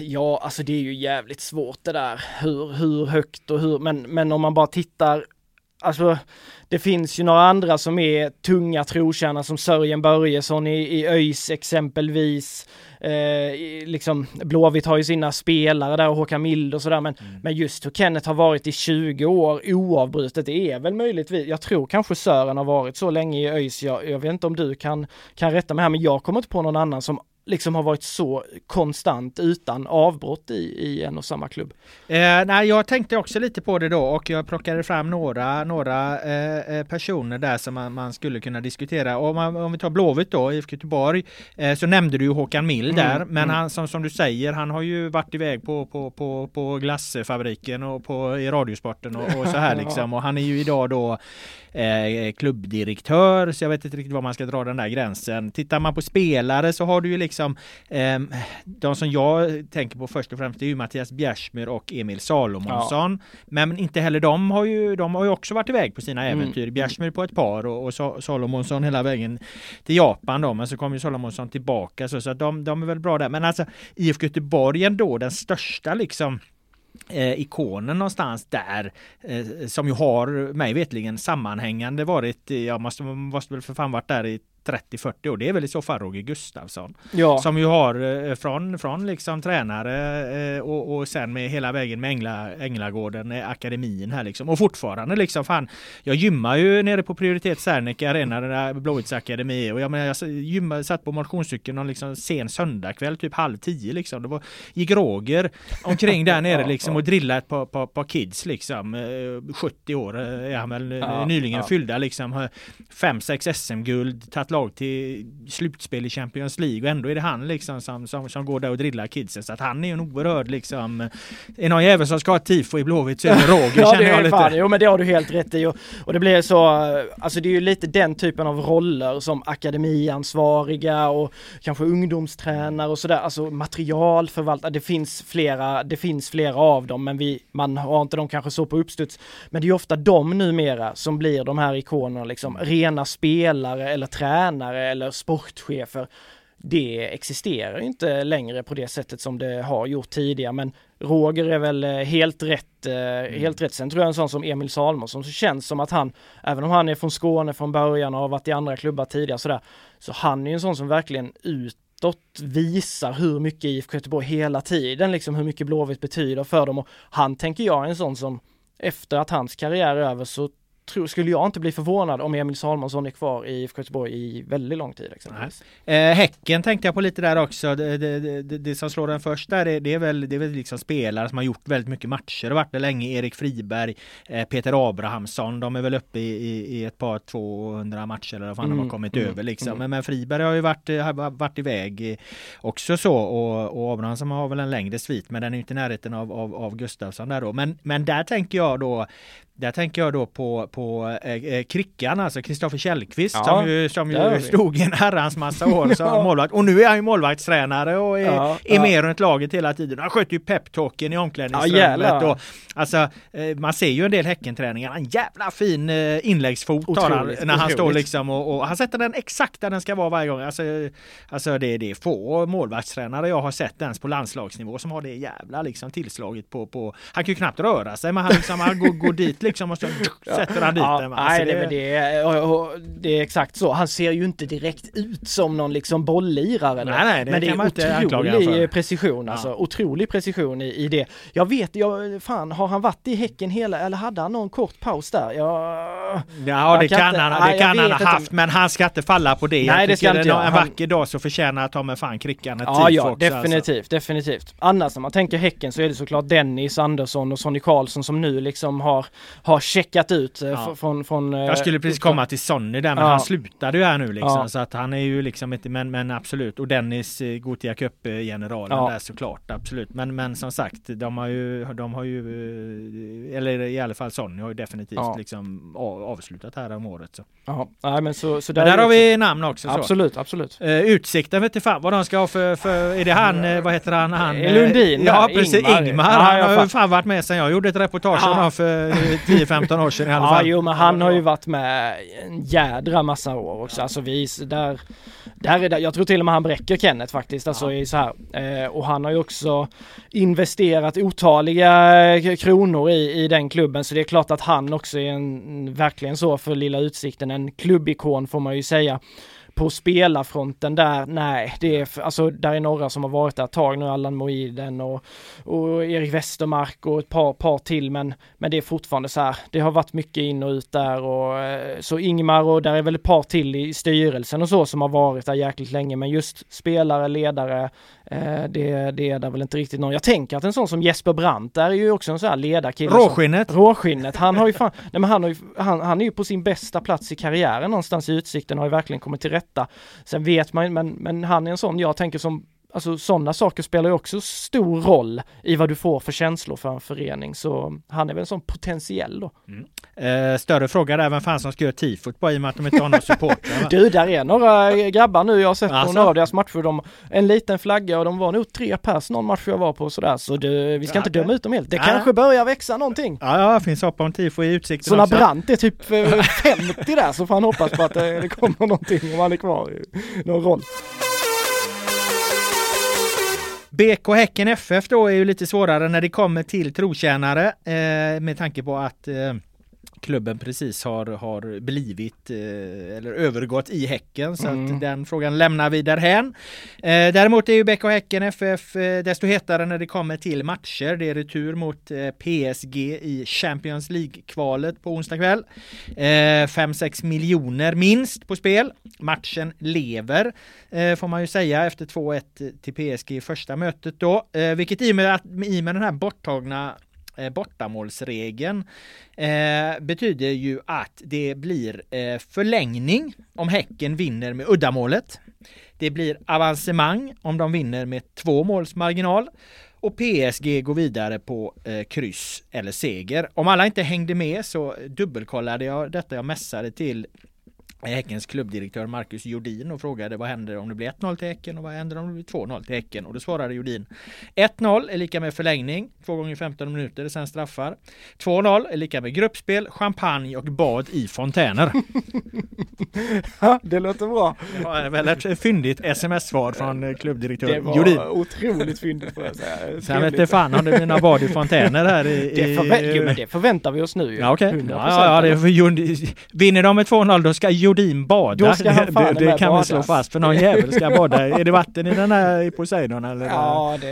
Ja, alltså det är ju jävligt svårt det där. Hur, hur högt och hur, men, men om man bara tittar, alltså det finns ju några andra som är tunga trotjänare som Sörjen Börjesson i, i ÖIS exempelvis. Eh, liksom Blåvitt har ju sina spelare där och Håkan Mild och sådär men, mm. men just hur Kenneth har varit i 20 år oavbrutet, det är väl möjligtvis, jag tror kanske Sören har varit så länge i ÖIS, jag, jag vet inte om du kan, kan rätta mig här men jag kommer inte på någon annan som liksom har varit så konstant utan avbrott i, i en och samma klubb?
Eh, nej, jag tänkte också lite på det då och jag plockade fram några, några eh, eh personer där som man, man, skulle kunna diskutera. Om, man, om vi tar Blåvitt då, IFK Göteborg, eh, så nämnde du ju Håkan Mild mm, där, men mm. han som, som du säger, han har ju varit iväg på, på, på, på glassfabriken och på, i Radiosporten och, och så här <laughs> liksom. Och han är ju idag då eh, klubbdirektör, så jag vet inte riktigt var man ska dra den där gränsen. Tittar man på spelare så har du ju liksom eh, de som jag tänker på först och främst det är ju Mattias Bjärsmyr och Emil Salomonsson. Ja. Men inte heller de har ju, de har ju också varit iväg på sina mm. äventyr. Mm. Bjärsmyr på ett par och, och Salomonsson hela vägen till Japan då, men så kom ju Salomonsson tillbaka så, så att de, de är väl bra där. Men alltså IFK Göteborg ändå den största liksom eh, ikonen någonstans där eh, som ju har mig vetligen sammanhängande varit, jag måste, måste väl för fan varit där i 30-40 år. Det är väl i så fall Roger Gustafsson. Ja. Som ju har eh, från, från liksom tränare eh, och, och sen med hela vägen med Ängla, Änglagården, eh, akademin här liksom. Och fortfarande liksom fan. Jag gymmar ju nere på Prioritet Serneke Arena, där Blåvitts akademi. Och jag menar jag gymmade, satt på motionscykeln någon liksom sen söndagkväll, typ halv tio liksom. Det var, gick Roger omkring där <laughs> nere liksom och drillade ett par, par, par kids liksom. 70 år är han väl ja, nyligen ja. fyllda liksom. 5-6 SM-guld, tagit lag till slutspel i Champions League och ändå är det han liksom som, som, som går där och drillar kidsen. Så att han är ju en oerhörd liksom... Är det någon jävel som ska ha tifo i Blåvitt så är det <laughs> Roger
ja,
känner
det
jag lite.
fan, jo men det har du helt rätt i och, och det blir så, alltså det är ju lite den typen av roller som akademiansvariga och kanske ungdomstränare och sådär, alltså materialförvaltare, det finns flera, det finns flera av dem men vi, man har inte dem kanske så på uppstuds. Men det är ju ofta de numera som blir de här ikonerna liksom, rena spelare eller tränare eller sportchefer det existerar inte längre på det sättet som det har gjort tidigare men Roger är väl eh, helt rätt, mm. helt rätt. Sen tror jag en sån som Emil Salmonsson så känns som att han, även om han är från Skåne från början och har varit i andra klubbar tidigare sådär, så han är ju en sån som verkligen utåt visar hur mycket IFK Göteborg hela tiden, liksom hur mycket Blåvitt betyder för dem och han tänker jag är en sån som efter att hans karriär är över så tror, skulle jag inte bli förvånad om Emil Salmonsson är kvar i IFK Göteborg i väldigt lång tid. Exempelvis.
Eh, häcken tänkte jag på lite där också. Det, det, det, det som slår den först där det, det, är väl, det är väl liksom spelare som har gjort väldigt mycket matcher och varit det länge. Erik Friberg, eh, Peter Abrahamsson. De är väl uppe i, i, i ett par 200 matcher eller vad fan mm, de har kommit mm, över liksom. Mm. Men, men, Friberg har ju varit, har varit iväg också så och, och Abrahamsson har väl en längre svit men den är inte i närheten av, av, av Gustafsson där då. Men, men där tänker jag då där tänker jag då på, på eh, eh Krickan, alltså Kristoffer Källqvist ja, som ju, som ju stod en herrans massa år <laughs> som ja. målvakt. Och nu är han ju målvaktstränare och är, ja, är ja. med runt laget hela tiden. Han sköter ju peptalken i omklädningsrummet. Ja, alltså, eh, man ser ju en del Häckenträningar. En jävla fin eh, inläggsfot otroligt, har han när otroligt. han står liksom och, och, han sätter den exakt där den ska vara varje gång. Alltså, alltså det, det är få målvaktstränare jag har sett ens på landslagsnivå som har det jävla liksom tillslaget på, på han kan ju knappt röra sig men han, liksom, han går, går dit liksom och så <laughs> sätter han dit
ja,
den.
Alltså nej, det, det, är, det är exakt så. Han ser ju inte direkt ut som någon liksom bolllirare.
Nej, nej, det
men
det
är otrolig precision alltså. Ja. Otrolig precision i, i det. Jag vet, jag, fan har han varit i Häcken hela, eller hade han någon kort paus där? Jag,
ja, det kan, inte, han, det kan han ha haft, inte. men han ska inte falla på det.
Nej, jag det ska inte jag.
En vacker dag så förtjänar ta med fan Krickan ett
Ja, ja, också, definitivt, alltså. definitivt. Annars när man tänker Häcken så är det såklart Dennis Andersson och Sonny Karlsson som nu liksom har har checkat ut eh, ja. från, från...
Jag skulle precis komma till Sonny där men ja. han slutade ju här nu liksom ja. så att han är ju liksom inte men, men absolut och Dennis eh, Gothia Cup generalen ja. där såklart absolut men men som sagt de har ju de har ju eh, eller i alla fall Sonny har ju definitivt liksom avslutat här om året så.
Ja, nej men så, så där,
där har vi namn också.
Absolut, så. absolut.
Uh, utsikten vet inte fan vad de ska ha för, för är det han, vad heter han? han
Lundin?
Ja precis, Ingmar. Ingmar. Han har ju fan varit med sen jag gjorde ett reportage om honom för 10-15 år sedan i alla fall.
Ja, jo men han har ju varit med en jädra massa år också. Alltså vi, där, där är det, jag tror till och med han bräcker Kenneth faktiskt. Alltså ja. i så här. Eh, och han har ju också investerat otaliga kronor i, i den klubben. Så det är klart att han också är en, verkligen så för Lilla Utsikten, en klubbikon får man ju säga på spelarfronten där, nej, det är, alltså där är några som har varit där ett tag. Nu, Allan Moiden och, och Erik Westermark och ett par, par till, men, men det är fortfarande så här, det har varit mycket in och ut där och eh, så Ingmar och där är väl ett par till i styrelsen och så som har varit där jäkligt länge, men just spelare, ledare, det, det är där väl inte riktigt någon. Jag tänker att en sån som Jesper Brandt är ju också en sån här ledarkille.
Råskinnet!
Som, råskinnet. Han har ju fan, <laughs> nej men han, har ju, han, han är ju på sin bästa plats i karriären någonstans i Utsikten har ju verkligen kommit till rätta. Sen vet man men, men han är en sån jag tänker som alltså sådana saker spelar ju också stor roll i vad du får för känslor för en förening. Så han är väl en sån potentiell då. Mm.
Eh, större fråga där, vem fan som ska göra tifot på i och med att de inte har någon supportrar? <laughs>
du, där är några grabbar nu, jag har sett alltså. på några av deras matcher, de, en liten flagga och de var nog tre pers någon match jag var på sådär, så du, vi ska ja, inte döma ut dem helt. Det ja. kanske börjar växa någonting.
Ja, ja, finns hopp om tifo i utsikten
Så när Brandt är typ 50 eh, där så får han hoppas på att det, det kommer någonting om han är kvar i någon roll.
BK Häcken FF då är ju lite svårare när det kommer till trotjänare eh, med tanke på att eh, klubben precis har, har blivit eh, eller övergått i Häcken så mm. att den frågan lämnar vi därhän. Eh, däremot är ju BK Häcken FF eh, desto hetare när det kommer till matcher. Det är retur mot PSG i Champions League-kvalet på onsdag kväll. 5-6 miljoner minst på spel. Matchen lever får man ju säga efter 2-1 till PSG i första mötet då. vilket i och med, att, i och med den här borttagna Eh, bortamålsregeln eh, betyder ju att det blir eh, förlängning om Häcken vinner med uddamålet. Det blir avancemang om de vinner med två måls marginal och PSG går vidare på eh, kryss eller seger. Om alla inte hängde med så dubbelkollade jag detta. Jag mässade till Häckens klubbdirektör Marcus Jordin och frågade vad händer om det blir 1-0 till Häcken och vad händer om det blir 2-0 till Häcken? Och då svarade Jordin 1-0 är lika med förlängning, två gånger 15 minuter, sen straffar. 2-0 är lika med gruppspel, champagne och bad i fontäner. <laughs>
ja, det låter bra.
Det var väl ett fyndigt sms-svar från eh, klubbdirektör
Det var
Jordin.
otroligt fyndigt får jag säga. <laughs>
Sen vet det fan om det blir några bad i fontäner här i...
Det, förvä- jo, men det förväntar vi oss nu ju.
Ja okej.
100%
Ja, ja, ja, det är för Jordin- Vinner de med 2-0 då ska Jordin bada.
Då ska han fan
det, det kan vi slå fast för någon jävel ska bada. Är det vatten i den här i Poseidon eller?
Ja, det,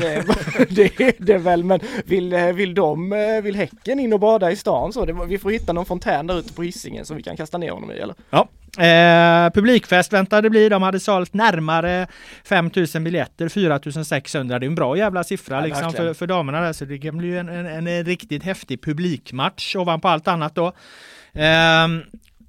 det, det, det är <laughs> väl, men vill, vill de, vill Häcken in och bada i stan så? Det, vi får hitta någon fontän där ute på Hisingen som vi kan kasta ner honom i eller?
Ja. Eh, publikfest väntade bli. De hade sålt närmare 5000 biljetter, 4600. Det är en bra jävla siffra
Ja,
liksom för, för damerna där. Så det kan bli en, en, en riktigt häftig publikmatch ovanpå allt annat då. Ehm,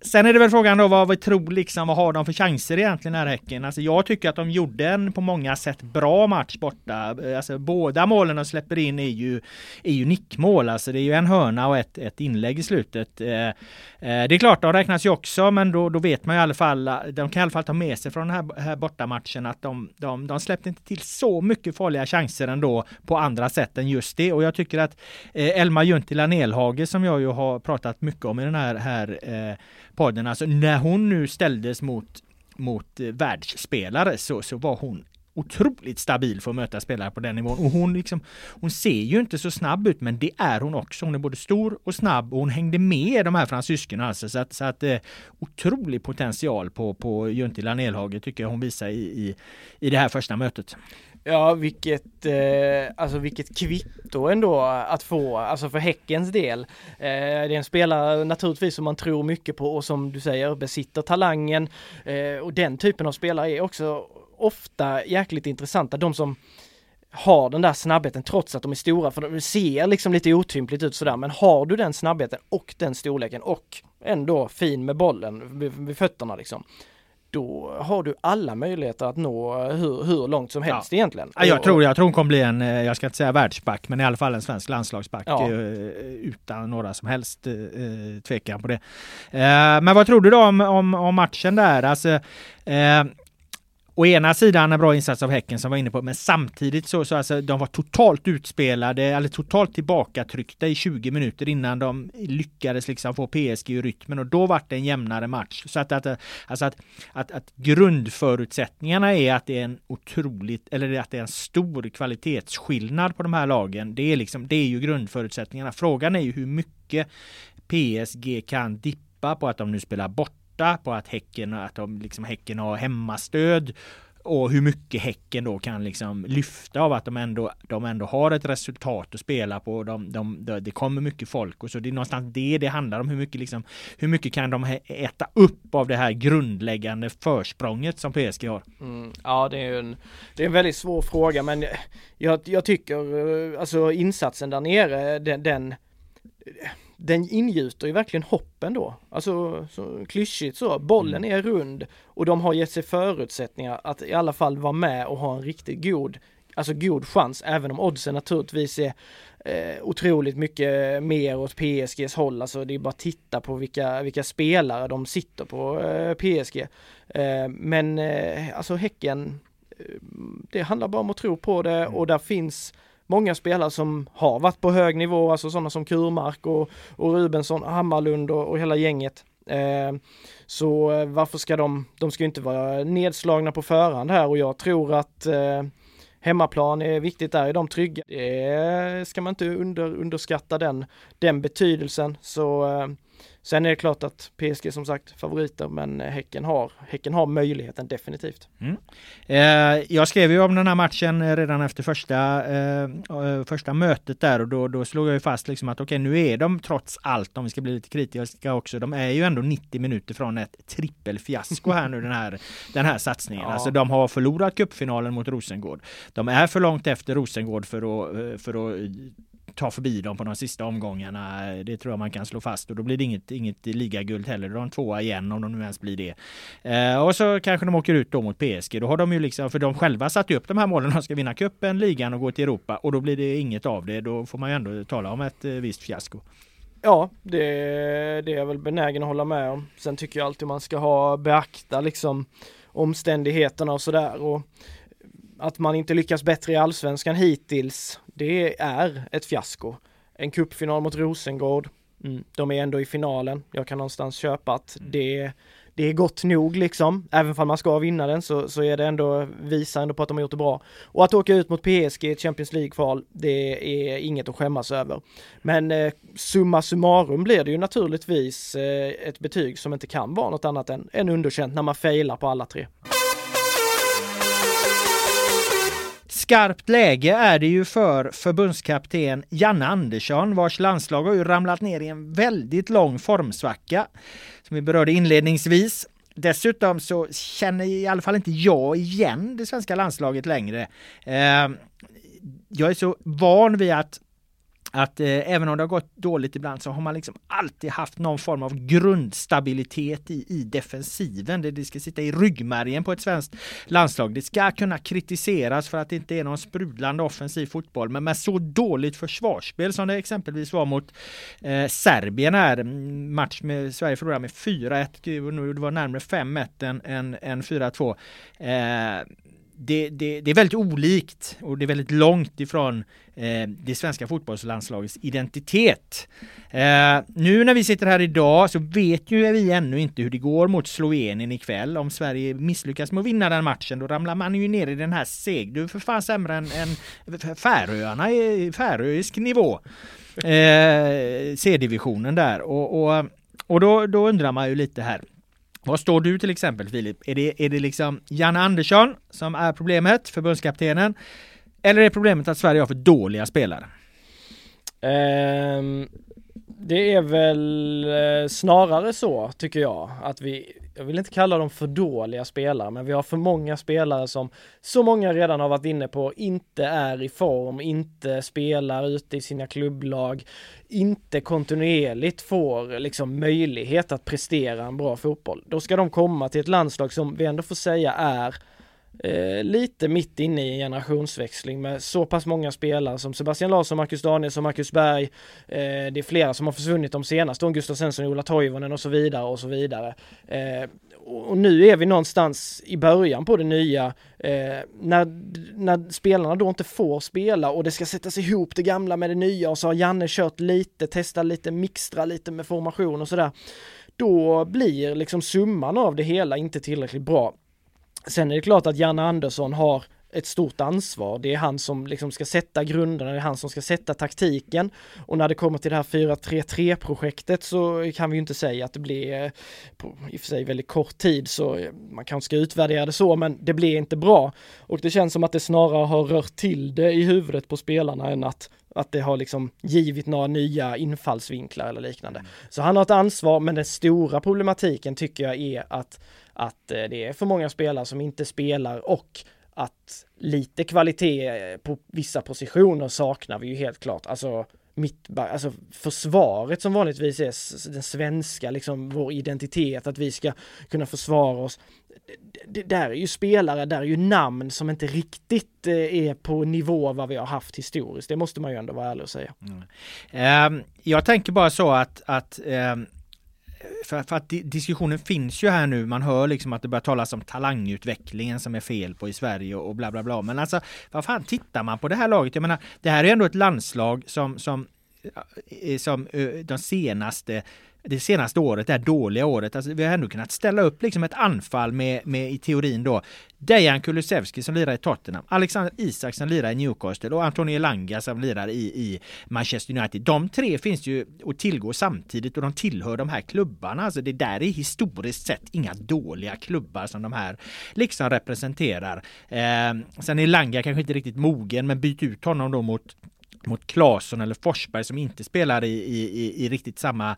Sen är det väl frågan då vad vi tror liksom, vad har de för chanser egentligen här Häcken? Alltså jag tycker att de gjorde en på många sätt bra match borta. Alltså båda målen de släpper in är ju, är ju nickmål. Alltså det är ju en hörna och ett, ett inlägg i slutet. Eh, eh, det är klart, de räknas ju också, men då, då vet man ju i alla fall, de kan i alla fall ta med sig från den här, här bortamatchen att de, de, de släppte inte till så mycket farliga chanser ändå på andra sätt än just det. Och jag tycker att eh, Elma Juntila Nelhage som jag ju har pratat mycket om i den här, här eh, podden, alltså när hon nu ställdes mot, mot eh, världsspelare så, så var hon otroligt stabil för att möta spelare på den nivån. Och hon, liksom, hon ser ju inte så snabb ut, men det är hon också. Hon är både stor och snabb och hon hängde med de här fransyskorna. Alltså, så att, så att eh, otrolig potential på, på Juntilan Elhage tycker jag hon visar i, i, i det här första mötet.
Ja, vilket, eh, alltså vilket kvitto ändå att få, alltså för Häckens del. Eh, det är en spelare naturligtvis som man tror mycket på och som du säger besitter talangen. Eh, och den typen av spelare är också ofta jäkligt intressanta. De som har den där snabbheten trots att de är stora, för de ser liksom lite otympligt ut sådär, men har du den snabbheten och den storleken och ändå fin med bollen vid, vid fötterna liksom. Då har du alla möjligheter att nå hur, hur långt som helst egentligen.
Ja, jag, tror, jag tror hon kommer bli en, eh, jag ska inte säga världsback, men i alla fall en svensk landslagsback
Ja.
eh, utan några som helst eh, tvekan på det. Eh, men vad tror du då om, om, om matchen där? Alltså, eh, Å ena sidan en bra insats av Häcken som var inne på, men samtidigt så, så alltså, de var totalt utspelade, eller totalt tillbakatryckta i 20 minuter innan de lyckades liksom få PSG i rytmen och då vart det en jämnare match. Så att, att, alltså att, att, att grundförutsättningarna är att det är en otroligt, eller att det är en stor kvalitetsskillnad på de här lagen. Det är liksom, det är ju grundförutsättningarna. Frågan är ju hur mycket PSG kan dippa på att de nu spelar bort borta, på att Häcken, att de liksom Häcken har hemmastöd och hur mycket Häcken då kan liksom lyfta av att de ändå, de ändå har ett resultat att spela på. De, de, de, det kommer mycket folk och så det är någonstans det det handlar om. Hur mycket, liksom, hur mycket kan de äta upp av det här grundläggande försprånget som PSG har?
Mm, ja, det är ju en, det är en väldigt svår fråga, men jag, jag tycker eh, alltså insatsen där nere, den, den, den ingjuter ju verkligen hoppen då. Alltså så klyschigt så, bollen är rund och de har gett sig förutsättningar att i alla fall vara med och ha en riktigt god, alltså god chans, även om oddsen naturligtvis är eh, otroligt mycket mer åt PSGs håll. Alltså det är bara att titta på vilka, vilka spelare de sitter på eh, PSG. Eh, men eh, alltså Häcken, eh, det handlar bara om att tro på det och där finns många spelare som har varit på hög nivå, alltså sådana som Kurmark och, och Rubensson, Hammarlund och, och hela gänget. Eh, så eh, varför ska de, de ska ju inte vara nedslagna på förhand här och jag tror att eh, hemmaplan är viktigt där, är de trygga? Det ska man inte under, underskatta den, den betydelsen. Så eh, Sen är det klart att PSG som sagt favoriter men Häcken har, häcken har möjligheten definitivt.
Eh, jag skrev ju om den här matchen eh, redan efter första, eh, eh, första mötet där och då, då slog jag ju fast liksom att okej nu är de trots allt, om vi ska bli lite kritiska också, de är ju ändå 90 minuter från ett trippelfiasko här nu den här, den här satsningen.
Ja.
Alltså de har förlorat cupfinalen mot Rosengård. De är för långt efter Rosengård för att, eh, för att ta förbi dem på de sista omgångarna. Det tror jag man kan slå fast och då blir det inget, inget ligaguld heller. Då är de tvåa igen om de nu ens blir det. Eh, och så kanske de åker ut då mot PSG. Då har de ju liksom, för de själva satt ju upp de här målen. De ska vinna cupen, ligan och gå till Europa och då blir det inget av det. Då får man ju ändå tala om ett eh, visst fiasko.
Ja, det, det är jag väl benägen att hålla med om. Sen tycker jag alltid man ska ha beakta liksom omständigheterna och sådär och att man inte lyckas bättre i allsvenskan hittills, det är ett fiasko. En cupfinal mot Rosengård, mm, de är ändå i finalen. Jag kan någonstans köpa att det det är gott nog liksom. Även om man ska vinna den så, så är det ändå, visar ändå på att de har gjort det bra. Och att åka ut mot PSG i ett Champions League-kval, det är inget att skämmas över. Men eh, summa summarum blir det ju naturligtvis eh, ett betyg som inte kan vara något annat än, än underkänt när man failar på alla tre.
Skarpt läge är det ju för förbundskapten Janne Andersson vars landslag har ju ramlat ner i en väldigt lång formsvacka som vi berörde inledningsvis. Dessutom så känner i alla fall inte jag igen det svenska landslaget längre. Eh, jag är så van vid att att eh, även om det har gått dåligt ibland så har man liksom alltid haft någon form av grundstabilitet i, i defensiven. Det, det ska sitta i ryggmärgen på ett svenskt landslag. Det ska kunna kritiseras för att det inte är någon sprudlande offensiv fotboll. Men med så dåligt försvarsspel som det exempelvis var mot eh, Serbien här, mm, match med Sverige förlorade med 4-1, det var närmare 5-1 än, än, än 4-2. Eh, det, det, det, är väldigt olikt och det är väldigt långt ifrån eh, det svenska fotbollslandslagets identitet. Eh, nu när vi sitter här idag så vet ju vi ännu inte hur det går mot Slovenien ikväll. Om Sverige misslyckas med att vinna den matchen då ramlar man ju ner i den här seg. Du är för fan sämre än, än Färöarna i färöisk nivå. Eh, C-divisionen där och, och, och då, då undrar man ju lite här. Var står du till exempel Filip? Är det, är det liksom Janne Andersson som är problemet, förbundskaptenen? Eller är problemet att Sverige har för dåliga spelare?
Um, det är väl eh, snarare så, tycker jag, att vi, jag vill inte kalla dem för dåliga spelare, men vi har för många spelare som så många redan har varit inne på, inte är i form, inte spelar ute i sina klubblag, inte kontinuerligt får liksom möjlighet att prestera en bra fotboll. Då ska de komma till ett landslag som vi ändå får säga är eh, lite mitt inne i en generationsväxling med så pass många spelare som Sebastian Larsson, Marcus Danielsson, Marcus Berg. Eh, det är flera som har försvunnit de senaste, Gustav Svensson, Ola Toivonen och så vidare och så vidare. Eh, och nu är vi någonstans i början på det nya, eh, när, när spelarna då inte får spela och det ska sättas ihop det gamla med det nya och så har Janne kört lite, testat lite, mixtra lite med formation och sådär. Då blir liksom summan av det hela inte tillräckligt bra. Sen är det klart att Janne Andersson har ett stort ansvar. Det är han som liksom ska sätta grunderna, det är han som ska sätta taktiken. Och när det kommer till det här 4-3-3 projektet så kan vi ju inte säga att det blir på i och för sig väldigt kort tid så man kanske ska utvärdera det så men det blir inte bra. Och det känns som att det snarare har rört till det i huvudet på spelarna än att att det har liksom givit några nya infallsvinklar eller liknande. Mm. Så han har ett ansvar, men den stora problematiken tycker jag är att att eh, det är för många spelare som inte spelar och att lite kvalitet på vissa positioner saknar vi ju helt klart. Alltså mitt, alltså försvaret som vanligtvis är den svenska, liksom vår identitet, att vi ska kunna försvara oss. Det, där är ju spelare, där är ju namn som inte riktigt eh, är på nivå vad vi har haft historiskt. Det måste man ju ändå vara ärlig och säga.
Mm. Um, jag tänker bara så att, att um för, för, att diskussionen finns ju här nu. Man hör liksom att det börjar talas om talangutvecklingen som är fel på i Sverige och bla bla bla. Men alltså vad fan tittar man på det här laget? Jag menar, det här är ändå ett landslag som, som, eh, som eh, de senaste det senaste året, det här dåliga året, alltså vi har ändå kunnat ställa upp liksom ett anfall med, med i teorin då Dejan Kulusevski som lirar i Tottenham, Alexander Isak som lirar i Newcastle och Antonio Elanga som lirar i, i Manchester United. De tre finns ju att tillgå samtidigt och de tillhör de här klubbarna. Alltså det där är historiskt sett inga dåliga klubbar som de här liksom representerar. Eh, sen är Elanga kanske inte riktigt mogen, men byt ut honom då mot mot Claesson eller Forsberg som inte spelar i, i, i, riktigt samma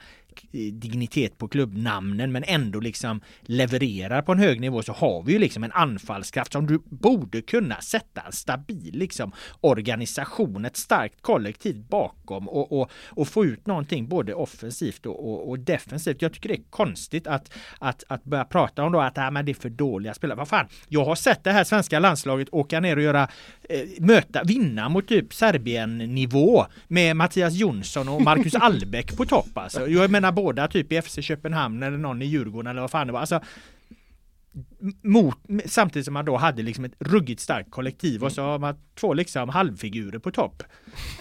dignitet på klubbnamnen men ändå liksom levererar på en hög nivå så har vi ju liksom en anfallskraft som du borde kunna sätta en stabil liksom organisation, ett starkt kollektiv bakom och, och, och få ut någonting både offensivt och, och, och, defensivt. Jag tycker det är konstigt att, att, att börja prata om då att äh, men det är för dåliga spelare. Vad fan, jag har sett det här svenska landslaget åka ner och göra eh, möta, vinna mot typ Serbien-nivå med Mattias Jonsson och Marcus <laughs> Albeck på topp alltså. Jag menar båda typ i FC Köpenhamn eller någon i Djurgården eller vad fan det var. Alltså, mot, samtidigt som man då hade liksom ett ruggigt starkt kollektiv och så har man två liksom halvfigurer på topp.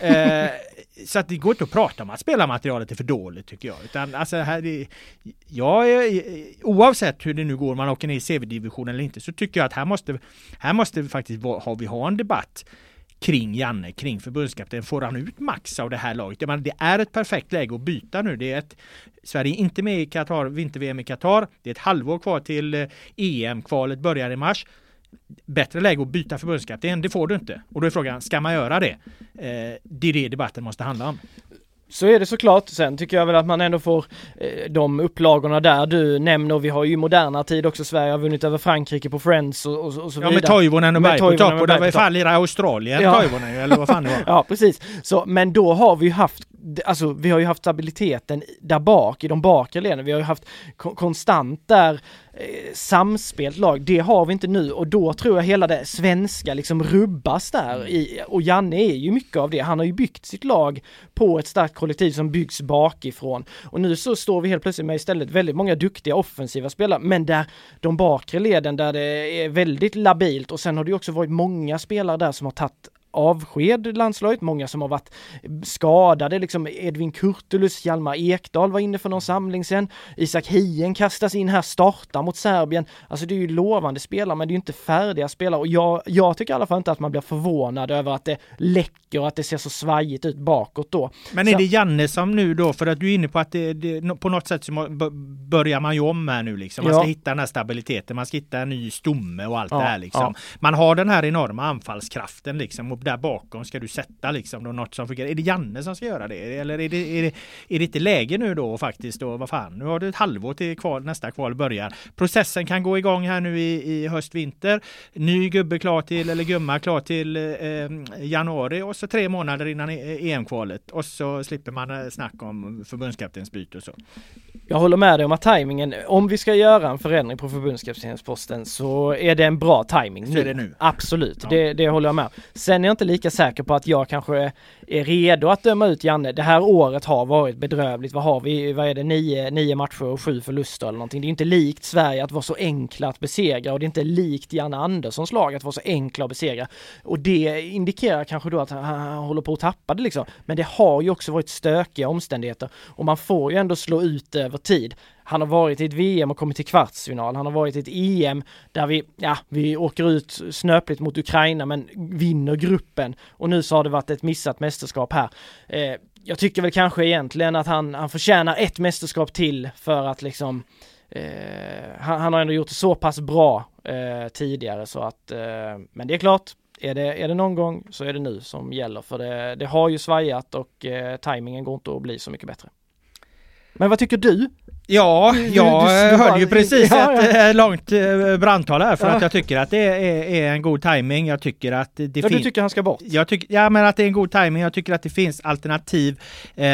Eh, <laughs> så att det går inte att prata om att spelarmaterialet är för dåligt tycker jag. Utan alltså här är, jag är, oavsett hur det nu går, man åker ner i CV-divisionen eller inte, så tycker jag att här måste, här måste vi faktiskt ha, vi ha en debatt kring Janne, kring förbundskapten. Får han ut max av det här laget? Jag menar, det är ett perfekt läge att byta nu. Det är ett, Sverige är inte med i Qatar, vinter-VM i Qatar. Det är ett halvår kvar till eh, EM-kvalet börjar i mars. Bättre läge att byta förbundskapten, det får du inte. Och då är frågan, ska man göra det? Eh, det är det debatten måste handla om.
Så är det såklart. Sen tycker jag väl att man ändå får eh, de upplagorna där du nämner. Vi har ju i moderna tid också Sverige har vunnit över Frankrike på Friends och, och, och så vidare.
Ja med Toivonen och Berg på topp och det var fan lirade Australien ja. Toivonen eller vad fan det var. <laughs>
ja precis. Så, men då har vi ju haft Alltså vi har ju haft stabiliteten där bak i de bakre leden. Vi har ju haft konstant där samspelt lag. Det har vi inte nu och då tror jag hela det svenska liksom rubbas där i, och Janne är ju mycket av det. Han har ju byggt sitt lag på ett starkt kollektiv som byggs bakifrån och nu så står vi helt plötsligt med istället väldigt många duktiga offensiva spelare men där de bakre leden där det är väldigt labilt och sen har det ju också varit många spelare där som har tagit avsked landslaget, många som har varit skadade, liksom Edvin Kurtulus, Hjalmar Ekdal var inne för någon samling sen, Isak Hien kastas in här, startar mot Serbien. Alltså det är ju lovande spelare men det är ju inte färdiga spelare och jag, jag tycker i alla fall inte att man blir förvånad över att det läcker och att det ser så svajigt ut bakåt då.
Men är så... det Janne som nu då, för att du är inne på att det, det på något sätt så börjar man ju om här nu liksom. Man ska hitta den här stabiliteten, man ska hitta en ny stomme och allt ja, det här liksom. Ja. Man har den här enorma anfallskraften liksom och där bakom ska du sätta liksom då något som fungerar. Är det Janne som ska göra det? Eller är det, är det, är det inte läge nu då faktiskt då? Vad fan, nu har du ett halvår till kval, nästa kval börjar. Processen kan gå igång här nu i, i höst, vinter. Ny gubbe klar till, eller gumma klar till eh, januari och så tre månader innan EM-kvalet. Och så slipper man eh, snack om förbundskaptensbyte och så.
Jag håller med dig om att tajmingen, om vi ska göra en förändring på förbundskaptensposten så är det en bra tajming
nu. nu.
Absolut, ja. det, det håller jag med Sen är jag inte lika säker på att jag kanske är redo att döma ut Janne. Det här året har varit bedrövligt. Vad har vi? Vad är det? Nio, nio matcher och sju förluster eller någonting. Det är inte likt Sverige att vara så enkla att besegra och det är inte likt Janne Anderssons lag att vara så enkla att besegra. Och det indikerar kanske då att han håller på att tappa det liksom. Men det har ju också varit stökiga omständigheter och man får ju ändå slå ut över tid. Han har varit i ett VM och kommit till kvartsfinal. Han har varit i ett EM där vi, ja, vi åker ut snöpligt mot Ukraina men vinner gruppen. Och nu så har det varit ett missat mästerskap här. Eh, jag tycker väl kanske egentligen att han, han förtjänar ett mästerskap till för att liksom eh, han, han, har ändå gjort det så pass bra eh, tidigare så att, eh, men det är klart, är det, är det någon gång så är det nu som gäller för det, det har ju svajat och eh, tajmingen går inte att bli så mycket bättre. Men vad tycker du?
Ja, jag du, hörde ju precis ja, ja. ett eh, långt eh, brandtal här för ja. att jag tycker att det är, är en god timing. Jag tycker att det
finns... Ja, du tycker han ska bort?
Jag tycker, ja, men att det är en god timing. Jag tycker att det finns alternativ. Eh,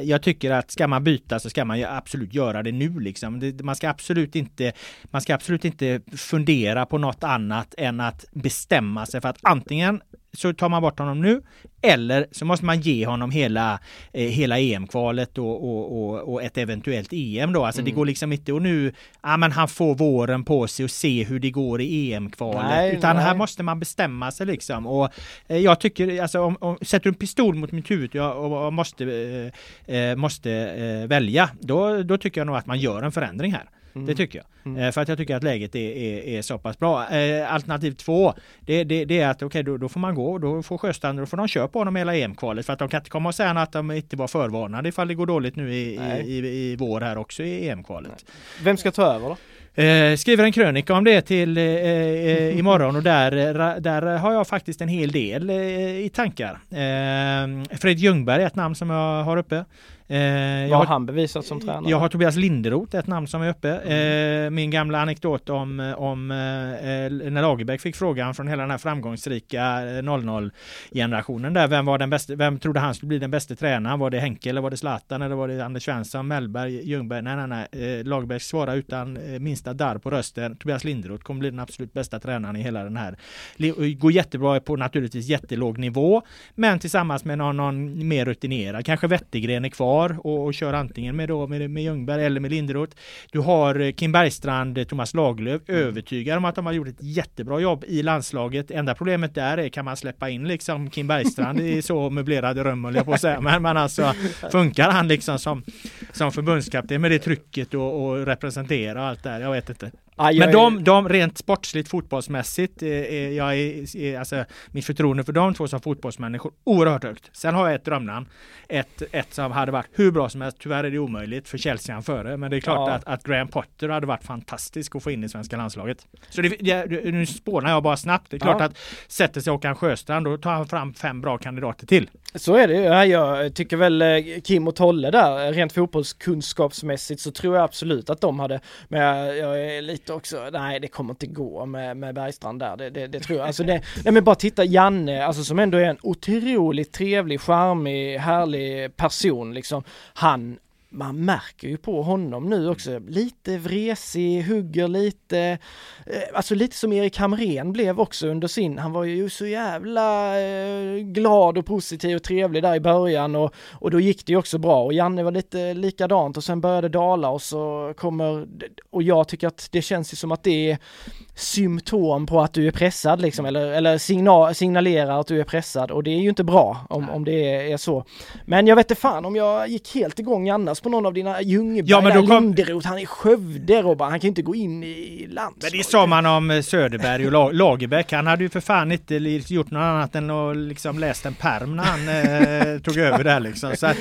jag tycker att ska man byta så ska man absolut göra det nu liksom. Det, man ska absolut inte, man ska absolut inte fundera på något annat än att bestämma sig för att antingen så tar man bort honom nu eller så måste man ge honom hela, eh, hela EM-kvalet och, och, och, och, ett eventuellt EM då. Alltså mm. det går liksom inte och nu, ja men han får våren på sig och se hur det går i EM-kvalet. Utan nej. här måste man bestämma sig liksom. Och eh, jag tycker, alltså om, om sätter du en pistol mot mitt huvud och, och måste, eh, eh, måste eh, välja, då, då tycker jag nog att man gör en förändring här. Mm. Det tycker jag. Mm. Eh, för att jag tycker att läget är, är, är så pass bra. Eh, alternativ två, det, det, det är att okej okay, då, då, får man gå, då får Sjöstrand, då får de köra på honom hela EM-kvalet. För att de kan inte komma och säga att de inte var förvarnade ifall det går dåligt nu i, i, i, i, vår här också i EM-kvalet.
Vem ska ta över då?
Eh, skriver en krönika om det till eh, eh, <laughs> imorgon och där, där har jag faktiskt en hel del eh, i tankar. Eh, Fred Ljungberg är ett namn som jag har uppe.
Eh, Vad har han bevisat som tränare?
Jag har Tobias Linderoth, ett namn som är uppe. Eh, min gamla anekdot om, om eh, när Lagerbäck fick frågan från hela den här framgångsrika 00-generationen där. Vem var den bästa? Vem trodde han skulle bli den bästa tränaren? Var det Henke eller var det Zlatan eller var det Anders Svensson, Mellberg, Ljungberg? Nej, nej, nej. Lagerbäck svarade utan minsta darr på rösten. Tobias Linderoth kommer bli den absolut bästa tränaren i hela den här. Går jättebra på naturligtvis jättelåg nivå, men tillsammans med någon, någon mer rutinerad, kanske Wettergren är kvar och, och kör antingen med, då, med, med Ljungberg eller med Linderoth. Du har eh, Kim Bergstrand, eh, Thomas Lagerlöf, mm. övertygad om att de har gjort ett jättebra jobb i landslaget. Enda problemet där är kan man släppa in liksom Kim Bergstrand i <laughs> så möblerade rum jag på att säga. Men, men alltså <laughs> funkar han liksom som, som förbundskapten med det trycket och, och representera och allt där? Jag vet inte. Ah, men de, de rent sportsligt fotbollsmässigt, eh, eh, jag är, är, alltså, mitt förtroende för de två som fotbollsmänniskor oerhört högt. Sen har jag ett drömnamn, ett, ett som hade varit hur bra som helst. Tyvärr är det omöjligt för Chelsea han före, men det är klart ja. att, att Graham Potter hade varit fantastisk att få in i svenska landslaget. Så det, det, nu spånar jag bara snabbt. Det är klart ja. att sätter sig Håkan Sjöstrand, då tar han fram fem bra kandidater till.
Så är det ju. Jag tycker väl eh, Kim och Tolle där, rent fotbollskunskapsmässigt så tror jag absolut att de hade, men jag, jag är lite också, nej det kommer inte gå med, med Bergstrand där, det, det, det tror jag. Alltså det, nej men bara titta Janne, alltså som ändå är en otroligt trevlig, charmig, härlig person liksom. Han man märker ju på honom nu också, lite vresig, hugger lite, eh, alltså lite som Erik Hamrén blev också under sin, han var ju så jävla eh, glad och positiv och trevlig där i början och, och då gick det ju också bra. Och Janne var lite likadant och sen började dala och så kommer, och jag tycker att det känns ju som att det är symptom på att du är pressad liksom, eller, eller signal, signalerar att du är pressad och det är ju inte bra om, om det är, är så. Men jag vet inte fan om jag gick helt igång annars på någon av dina Ljungberg, ja, men då kom... Linderoth, han är Skövde Robban, han kan inte gå in i landslaget.
Men det sa man om eh, Söderberg och Lagerbäck, han hade ju för fan inte gjort något annat än att liksom läst en perm när han eh, tog över där liksom. Så <laughs> eh,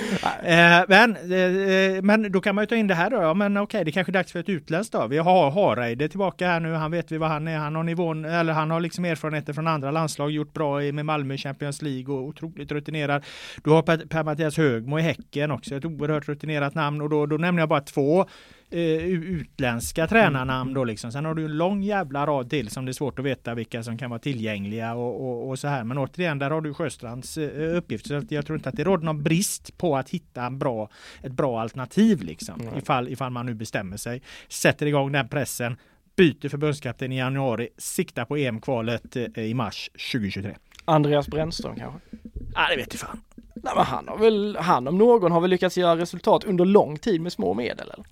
men, eh, men då kan man ju ta in det här då, ja men okej det kanske är dags för ett utländskt då. Vi har Hareide tillbaka här nu, han vet vi vad han är, han har nivån, eller han har liksom erfarenheter från andra landslag, gjort bra med Malmö Champions League och otroligt rutinerad. Du har Per-Mattias Högmo i Häcken också, ett oerhört rutinerat namn och då, då nämner jag bara två eh, utländska tränarnamn då liksom. Sen har du en lång jävla rad till som det är svårt att veta vilka som kan vara tillgängliga och, och, och så här. Men återigen, där har du Sjöstrands eh, uppgift. Så jag tror inte att det råder någon brist på att hitta en bra, ett bra alternativ liksom. Mm. Ifall, ifall man nu bestämmer sig. Sätter igång den pressen, byter förbundskapten i januari, siktar på EM-kvalet eh, i mars 2023.
Andreas Brännström kanske?
Ja, det vet jag fan.
Nej, men han har väl, han om någon har väl lyckats göra resultat under lång tid med små medel eller?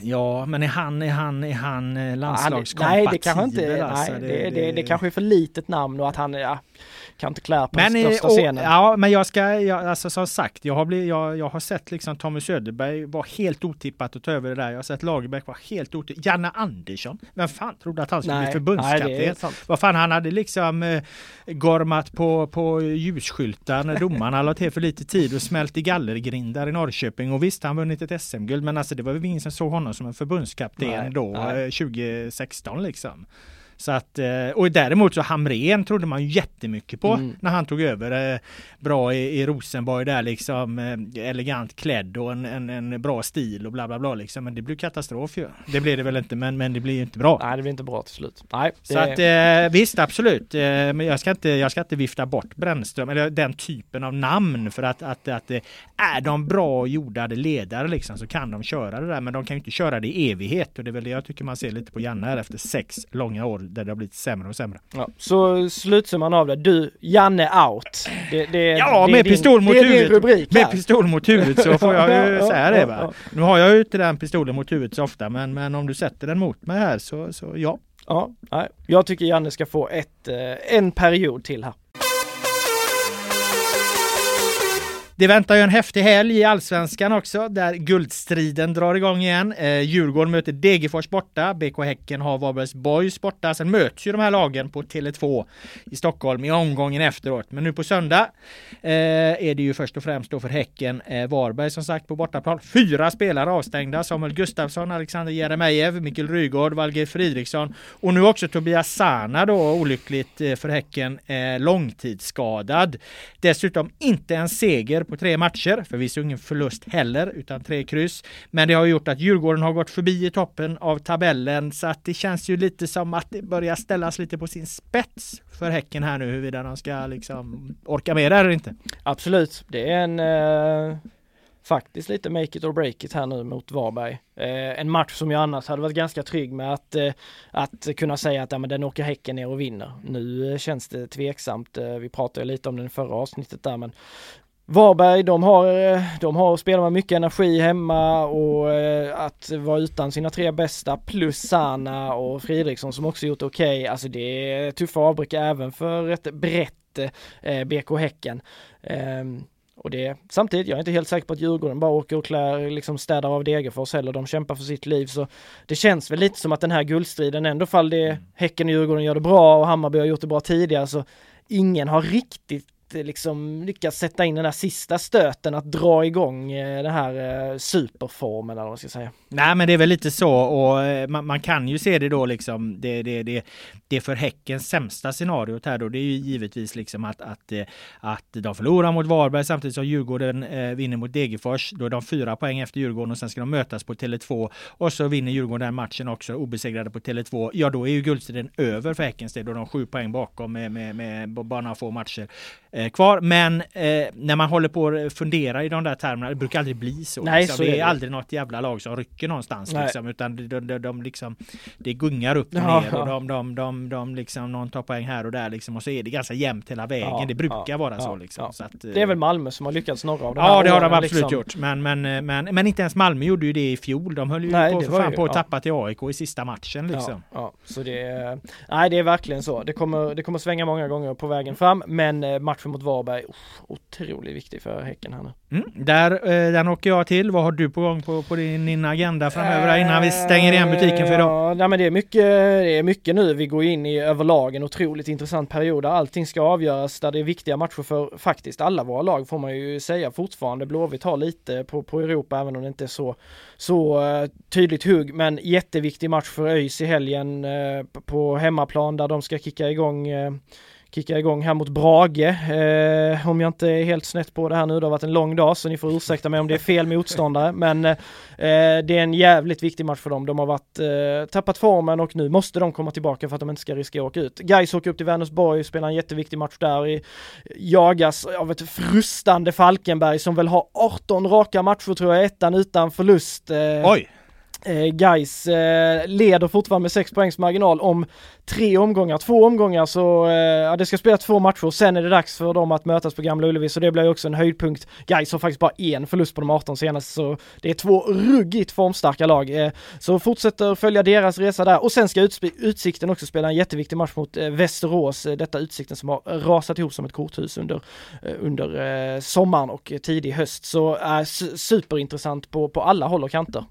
Ja, men är han, är han, är han landslagskompatibel?
Nej, det kanske inte, alltså, nej, det, det, det, det, kanske är för litet namn och att han, ja, kan inte klä på men, största och, scenen.
Ja, men jag ska, jag, alltså som sagt, jag har, blivit, jag, jag har sett liksom Tommy Söderberg var helt otippat att ta över det där. Jag har sett Lagerbäck var helt otippat. Janne Andersson, vem fan trodde att han skulle nej, bli förbundskapten? Vad fan, han hade liksom eh, gormat på, på ljusskyltar när domarna la till för lite tid och smält i gallergrindar i Norrköping. Och visst, han vunnit ett SM-guld, men alltså det var väl ingen som såg honom som en förbundskapten nej, då, nej. Eh, 2016 liksom. Så att, eh, och däremot så Hamren trodde man jättemycket på mm. när han tog över. Eh, bra i, i Rosenborg där liksom eh, elegant klädd och en, en, en, bra stil och bla bla bla liksom. Men det blev katastrof ju. Det blev det väl inte men, men det blir ju inte bra.
Nej det blir inte bra till slut. Nej,
det... Så att visst absolut. Men jag ska inte, jag ska inte vifta bort Brännström eller den typen av namn för att, att, att är de bra jordade ledare liksom så kan de köra det där men de kan ju inte köra det i evighet och det är väl det jag tycker man ser lite på Janne här efter sex långa år där det har blivit sämre och sämre.
Ja, så slutsumman av det, du, Janne out. Det, det,
ja,
det
med din, pistol mot huvudet. Med pistol mot huvudet så får jag ju <laughs> säga det va. Nu har jag ju inte den pistolen mot huvudet så ofta men, men om du sätter den mot mig här så, så ja.
Ja, nej. jag tycker Janne ska få ett, eh, en period till här.
Det väntar ju en häftig helg i Allsvenskan också där guldstriden drar igång igen. Eh, Djurgården möter Degerfors borta. BK Häcken har Varbergs Boys borta. Sen möts ju de här lagen på Tele2 i Stockholm i omgången efteråt. Men nu på söndag eh, är det ju först och främst då för Häcken eh, Varberg som sagt på bortaplan. Fyra spelare avstängda. Samuel Gustafsson, Alexander Jeremejeff, Mikkel Rygård, Valger Fridriksson och nu också Tobias Sana då olyckligt eh, för Häcken eh, långtidsskadad. Dessutom inte en seger på tre matcher. Förvisso ingen förlust heller, utan tre kryss. Men det har gjort att Djurgården har gått förbi i toppen av tabellen så att det känns ju lite som att det börjar ställas lite på sin spets för Häcken här nu huruvida de ska liksom orka med det eller inte.
Absolut, det är en eh, faktiskt lite make it or break it här nu mot Varberg. Eh, en match som jag annars hade varit ganska trygg med att, eh, att kunna säga att ja, men den åker Häcken ner och vinner. Nu eh, känns det tveksamt. Eh, vi pratade lite om den i förra avsnittet där men Varberg, de har, eh, de har spelat med mycket energi hemma och eh, att vara utan sina tre bästa plus Sana och Fridriksson som också gjort okej. Okay. Alltså det är tuffa avbräck även för ett brett eh, BK Häcken. Um, och det, samtidigt, jag är inte helt säker på att Djurgården bara åker och klär, liksom städar av Degerfors heller. De kämpar för sitt liv så det känns väl lite som att den här guldstriden ändå fall det Häcken och Djurgården gör det bra och Hammarby har gjort det bra tidigare så ingen har riktigt Eh, liksom lyckas sätta in den där sista stöten att dra igång eh, den här eh, superformen eller vad man ska säga.
Nej men det är väl lite så och man, man kan ju se det då liksom det, det, det, det för Häckens sämsta scenariot här då det är ju givetvis liksom att, att, att de förlorar mot Varberg samtidigt som Djurgården vinner mot Degerfors. Då är de fyra poäng efter Djurgården och sen ska de mötas på Tele2 och så vinner Djurgården den matchen också obesegrade på Tele2. Ja då är ju guldstriden över för Häckens del då de sju poäng bakom med, med, med bara några få matcher. Eh, kvar. Men eh, när man håller på att fundera i de där termerna, det brukar aldrig bli så.
Nej,
liksom.
så
det är,
det.
aldrig något jävla lag som rycker någonstans. Liksom, utan de, de, de, liksom, det gungar upp och
Ja,
ner och de, de, de, de liksom, någon tar poäng här och där liksom, och så är det ganska jämnt hela vägen.
Ja,
det brukar
ja,
vara så. Liksom. Så att, eh,
Det är väl Malmö som har lyckats några av de
Ja det har de absolut
liksom.
gjort. Men, men, eh, men, men inte ens Malmö gjorde ju det i fjol. De höll ju
Nej,
på, fan
ju-
på att tappa till AIK i sista matchen. Liksom.
Så det nej det är verkligen så. Det kommer, det kommer svänga många gånger på vägen fram, men eh, matchen mot Varberg, uff, otroligt viktig för Häcken här nu.
Mm, där, eh, den åker jag till. Vad har du på gång på, på din, din agenda framöver där innan vi stänger igen butiken för idag?
Ja, nej men det är mycket, det är mycket nu. Vi går in i överlag en otroligt intressant period där allting ska avgöras, där det är viktiga matcher för faktiskt alla våra lag får man ju säga fortfarande. Blåvitt har lite på, på Europa, även om det inte är så, så eh, tydligt hugg, men jätteviktig match för ÖIS i helgen eh, p- på hemmaplan där de ska kicka igång eh, kicka igång här mot Brage. Eh, om jag inte är helt snett på det här nu, det har varit en lång dag så ni får ursäkta mig om det är fel motståndare. Men eh, det är en jävligt viktig match för dem. De har varit, eh, tappat formen och nu måste de komma tillbaka för att de inte ska riskera att åka ut. Gais åker upp till Vänersborg, spelar en jätteviktig match där. I, jagas av ett frustande Falkenberg som väl har 18 raka matcher tror jag, ettan utan förlust. Eh,
Oj!
Eh, Gais eh, leder fortfarande med 6 poängs marginal om tre omgångar, två omgångar så, eh, ja det ska spelas två matcher, sen är det dags för dem att mötas på Gamla Ullevi så det blir också en höjdpunkt. Gais har faktiskt bara en förlust på de 18 senaste så det är två ruggigt formstarka lag. Eh, så fortsätter följa deras resa där och sen ska Utsp- Utsikten också spela en jätteviktig match mot eh, Västerås, eh, detta Utsikten som har rasat ihop som ett korthus under, eh, under eh, sommaren och eh, tidig höst. Så eh, superintressant på, på alla håll och kanter.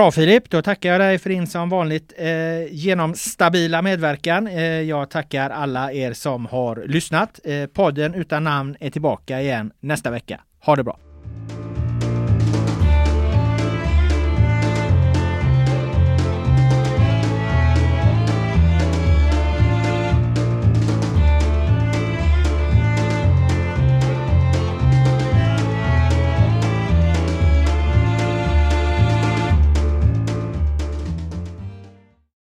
Bra Filip, då tackar jag dig för din som vanligt eh, genomstabila medverkan. Eh, jag tackar alla er som har lyssnat. Eh, podden utan namn är tillbaka igen nästa vecka. Ha det bra!